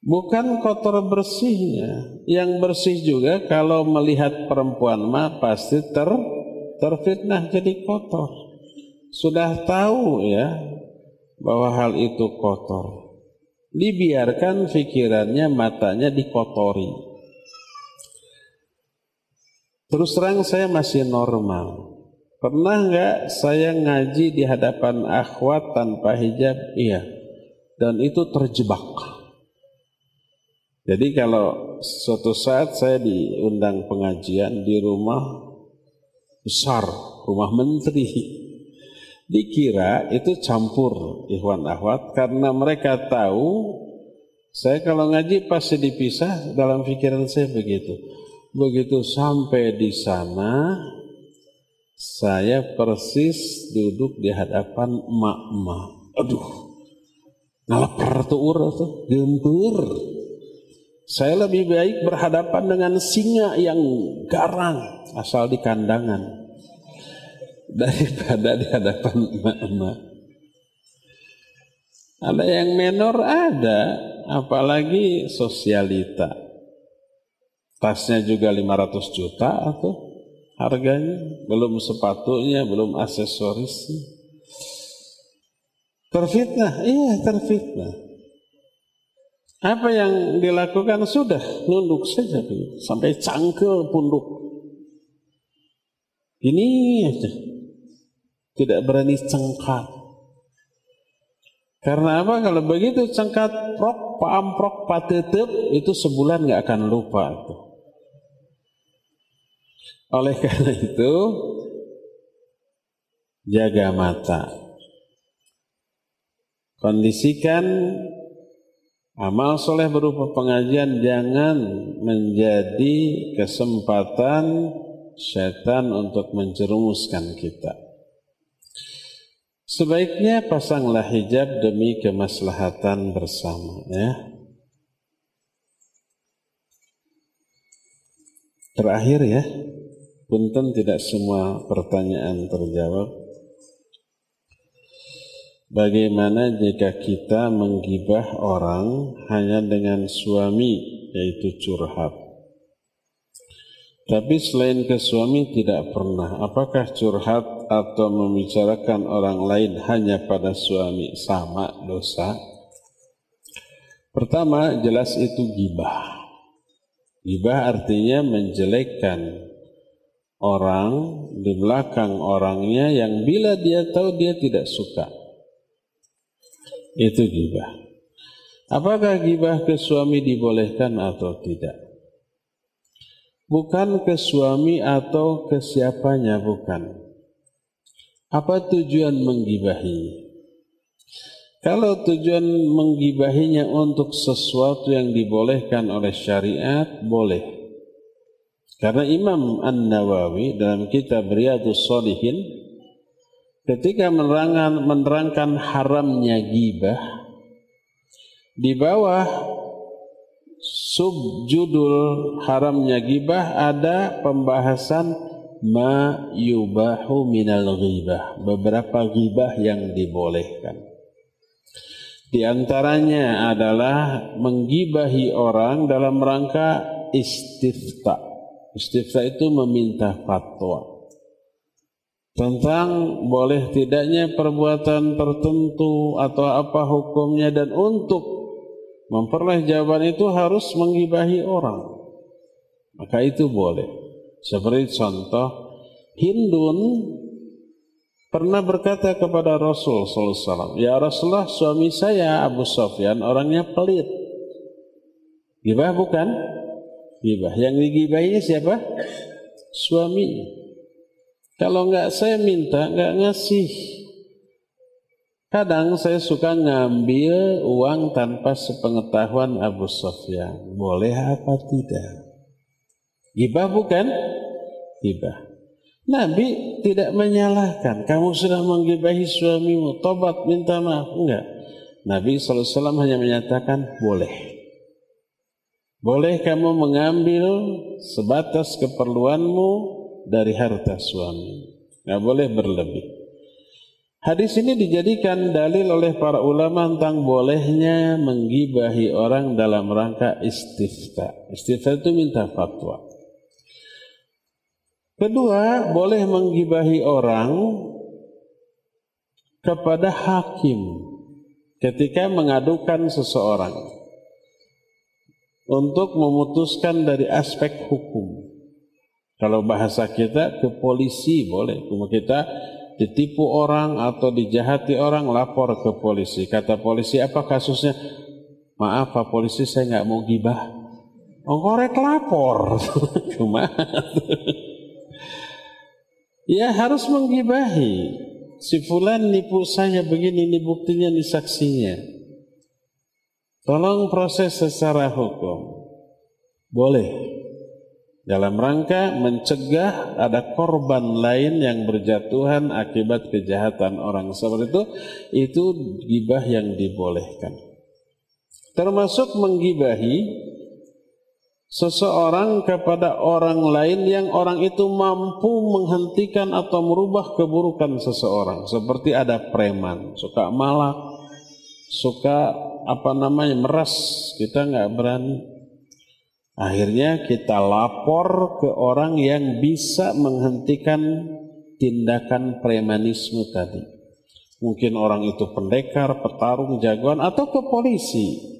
Bukan kotor bersihnya. Yang bersih juga kalau melihat perempuan mah pasti ter terfitnah jadi kotor. Sudah tahu ya bahwa hal itu kotor. Dibiarkan pikirannya, matanya dikotori. Terus terang saya masih normal. Pernah nggak saya ngaji di hadapan akhwat tanpa hijab? Iya. Dan itu terjebak. Jadi kalau suatu saat saya diundang pengajian di rumah besar, rumah menteri, dikira itu campur ikhwan ahwat karena mereka tahu saya kalau ngaji pasti dipisah dalam pikiran saya begitu. Begitu sampai di sana saya persis duduk di hadapan emak-emak. Aduh, ngalaper tuh tuh, gempur. Saya lebih baik berhadapan dengan singa yang garang asal di kandangan daripada di hadapan emak-emak. Ada yang menor ada, apalagi sosialita. Tasnya juga 500 juta atau harganya, belum sepatunya, belum aksesorisnya. Terfitnah, iya terfitnah. Apa yang dilakukan sudah nunduk saja sampai cangkel punduk. Ini aja. Tidak berani cengkat. Karena apa? Kalau begitu cengkat prok, paamprok, patetep itu sebulan nggak akan lupa. Oleh karena itu jaga mata. Kondisikan Amal soleh berupa pengajian jangan menjadi kesempatan setan untuk menjerumuskan kita. Sebaiknya pasanglah hijab demi kemaslahatan bersama ya. Terakhir ya, punten tidak semua pertanyaan terjawab. Bagaimana jika kita menggibah orang hanya dengan suami yaitu curhat? Tapi selain ke suami tidak pernah. Apakah curhat atau membicarakan orang lain hanya pada suami sama dosa? Pertama, jelas itu gibah. Gibah artinya menjelekkan orang di belakang orangnya yang bila dia tahu dia tidak suka itu gibah. Apakah gibah ke suami dibolehkan atau tidak? Bukan ke suami atau ke siapanya, bukan. Apa tujuan menggibahi? Kalau tujuan menggibahinya untuk sesuatu yang dibolehkan oleh syariat, boleh. Karena Imam An-Nawawi dalam kitab Riyadus Solihin ketika menerangkan, menerangkan haramnya gibah di bawah subjudul haramnya gibah ada pembahasan ma yubahu minal ghibah beberapa gibah yang dibolehkan di antaranya adalah menggibahi orang dalam rangka istifta istifta itu meminta fatwa tentang boleh tidaknya perbuatan tertentu atau apa hukumnya dan untuk memperoleh jawaban itu harus menggibahi orang. Maka itu boleh. Seperti contoh Hindun pernah berkata kepada Rasul SAW, Ya Rasulullah suami saya Abu Sofyan orangnya pelit. Gibah bukan? Gibah. Yang digibahinya siapa? Suami. Kalau nggak saya minta, nggak ngasih. Kadang saya suka ngambil uang tanpa sepengetahuan Abu Sofyan. Boleh apa tidak? Gibah bukan? Gibah. Nabi tidak menyalahkan. Kamu sudah menggibahi suamimu. Tobat minta maaf. Enggak. Nabi SAW hanya menyatakan boleh. Boleh kamu mengambil sebatas keperluanmu dari harta suami. Nggak boleh berlebih. Hadis ini dijadikan dalil oleh para ulama tentang bolehnya menggibahi orang dalam rangka istifta. Istifta itu minta fatwa. Kedua, boleh menggibahi orang kepada hakim ketika mengadukan seseorang untuk memutuskan dari aspek hukum. Kalau bahasa kita ke polisi boleh, cuma kita ditipu orang atau dijahati orang lapor ke polisi. Kata polisi apa kasusnya? Maaf Pak polisi saya nggak mau gibah. Oh lapor. Cuma ya harus menggibahi. Si fulan nipu saya begini, ini buktinya, ini saksinya. Tolong proses secara hukum. Boleh dalam rangka mencegah ada korban lain yang berjatuhan akibat kejahatan orang seperti itu itu gibah yang dibolehkan termasuk menggibahi seseorang kepada orang lain yang orang itu mampu menghentikan atau merubah keburukan seseorang seperti ada preman suka malak suka apa namanya meras kita nggak berani Akhirnya kita lapor ke orang yang bisa menghentikan tindakan premanisme tadi. Mungkin orang itu pendekar, petarung, jagoan, atau ke polisi.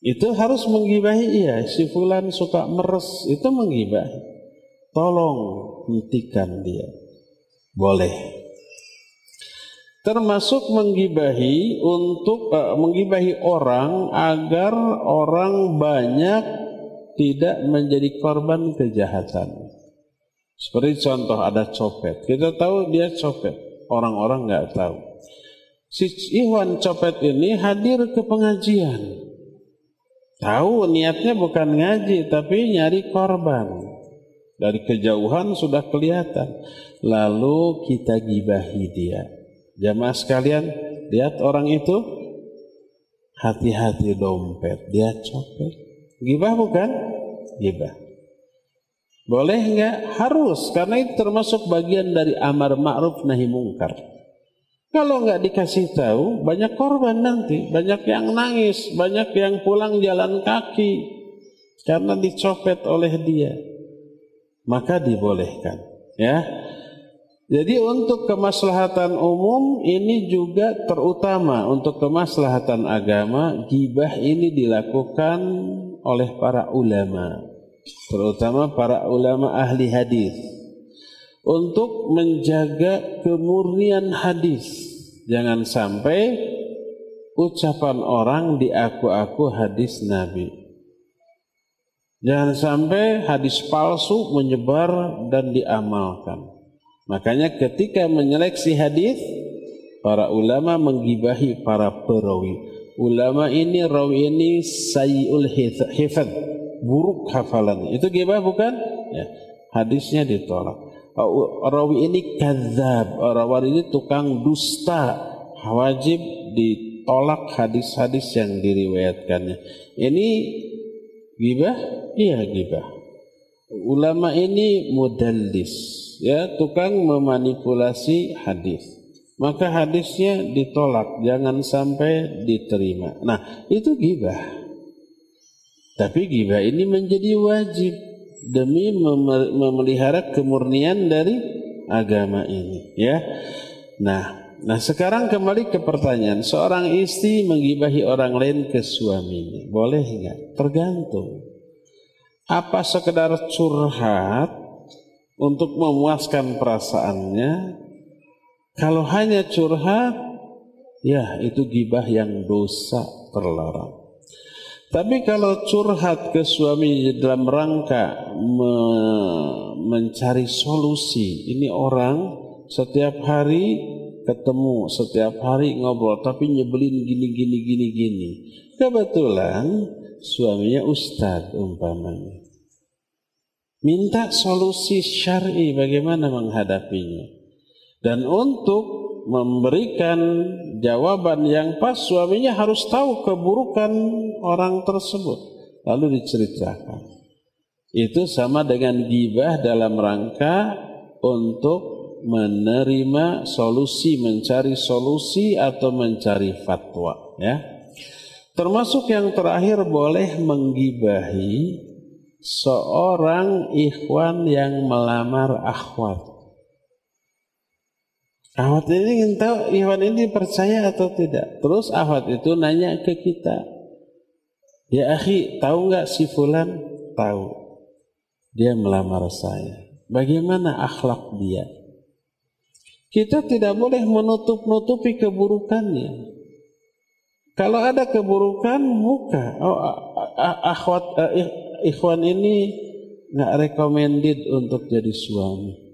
Itu harus menggibahi iya, si fulan suka meres, itu menggibahi. Tolong hentikan dia. Boleh termasuk menggibahi untuk uh, menggibahi orang agar orang banyak tidak menjadi korban kejahatan. Seperti contoh ada copet, kita tahu dia copet, orang-orang nggak tahu. Si Iwan copet ini hadir ke pengajian, tahu niatnya bukan ngaji tapi nyari korban. Dari kejauhan sudah kelihatan, lalu kita gibahi dia Jamaah sekalian, lihat orang itu hati-hati dompet, dia copet. Gibah bukan? Gibah. Boleh enggak? Harus, karena itu termasuk bagian dari amar ma'ruf nahi mungkar. Kalau enggak dikasih tahu, banyak korban nanti, banyak yang nangis, banyak yang pulang jalan kaki karena dicopet oleh dia. Maka dibolehkan, ya. Jadi untuk kemaslahatan umum ini juga terutama untuk kemaslahatan agama gibah ini dilakukan oleh para ulama terutama para ulama ahli hadis untuk menjaga kemurnian hadis jangan sampai ucapan orang diaku-aku hadis Nabi jangan sampai hadis palsu menyebar dan diamalkan Makanya ketika menyeleksi hadis, para ulama menggibahi para perawi. Ulama ini rawi ini sayyul hifad, buruk hafalan. Itu gibah bukan? Ya. Hadisnya ditolak. Rawi ini kadzab, rawi ini tukang dusta. Wajib ditolak hadis-hadis yang diriwayatkannya. Ini gibah? Iya gibah. Ulama ini mudallis ya tukang memanipulasi hadis maka hadisnya ditolak jangan sampai diterima nah itu gibah tapi gibah ini menjadi wajib demi memelihara kemurnian dari agama ini ya nah Nah sekarang kembali ke pertanyaan Seorang istri menggibahi orang lain ke suaminya Boleh nggak? Tergantung Apa sekedar curhat untuk memuaskan perasaannya. Kalau hanya curhat, ya itu gibah yang dosa terlarang. Tapi kalau curhat ke suami dalam rangka me mencari solusi, ini orang setiap hari ketemu, setiap hari ngobrol, tapi nyebelin gini gini gini gini. Kebetulan suaminya ustadz umpamanya. Minta solusi syar'i bagaimana menghadapinya. Dan untuk memberikan jawaban yang pas suaminya harus tahu keburukan orang tersebut lalu diceritakan. Itu sama dengan gibah dalam rangka untuk menerima solusi, mencari solusi atau mencari fatwa ya. Termasuk yang terakhir boleh menggibahi seorang ikhwan yang melamar akhwat. Akhwat ini ingin tahu ikhwan ini percaya atau tidak. Terus akhwat itu nanya ke kita. Ya akhi, tahu nggak si fulan? Tahu. Dia melamar saya. Bagaimana akhlak dia? Kita tidak boleh menutup-nutupi keburukannya. Kalau ada keburukan, buka. Oh, akhwat, ikhwan ini nggak recommended untuk jadi suami.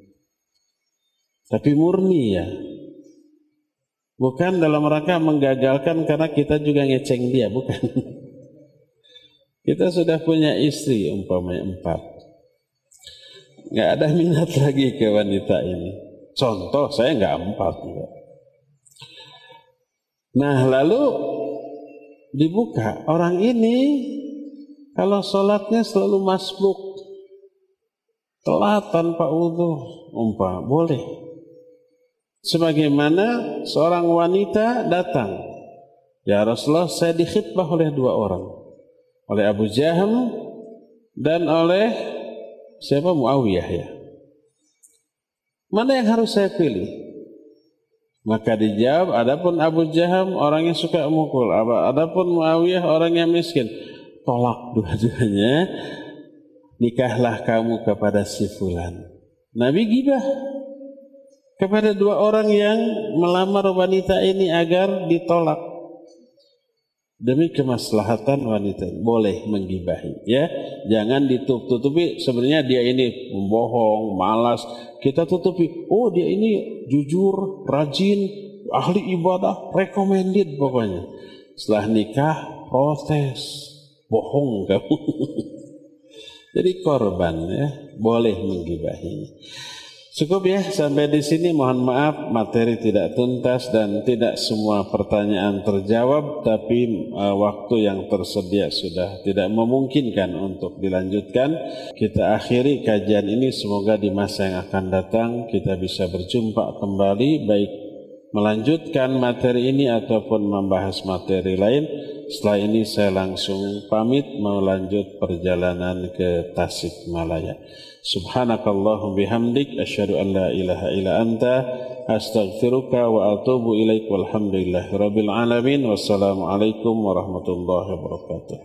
Tapi murni ya. Bukan dalam rangka menggagalkan karena kita juga ngeceng dia, bukan. Kita sudah punya istri umpamanya empat. Nggak ada minat lagi ke wanita ini. Contoh, saya nggak empat. Enggak. Nah lalu dibuka. Orang ini kalau sholatnya selalu masbuk, telat tanpa wudhu, umpah boleh. Sebagaimana seorang wanita datang, ya Rasulullah saya dikhidbah oleh dua orang, oleh Abu Jaham dan oleh siapa Muawiyah ya. Mana yang harus saya pilih? Maka dijawab, adapun Abu Jaham orang yang suka mukul, adapun Muawiyah orang yang miskin. Tolak dua-duanya, nikahlah kamu kepada si fulan. Nabi gibah kepada dua orang yang melamar wanita ini agar ditolak. Demi kemaslahatan wanita boleh menggibahi ya. Jangan ditutup-tutupi. Sebenarnya dia ini membohong malas. Kita tutupi. Oh dia ini jujur rajin ahli ibadah recommended pokoknya. Setelah nikah protes. Bohong kamu. Jadi korban ya. Boleh menggibahi Cukup ya sampai di sini mohon maaf materi tidak tuntas dan tidak semua pertanyaan terjawab tapi uh, waktu yang tersedia sudah tidak memungkinkan untuk dilanjutkan. Kita akhiri kajian ini semoga di masa yang akan datang kita bisa berjumpa kembali baik melanjutkan materi ini ataupun membahas materi lain. Setelah ini saya langsung pamit melanjut perjalanan ke Tasikmalaya. سبحانك اللهم بحمدك أشهد أن لا إله إلا أنت أستغفرك وأتوب إليك والحمد لله رب العالمين والسلام عليكم ورحمة الله وبركاته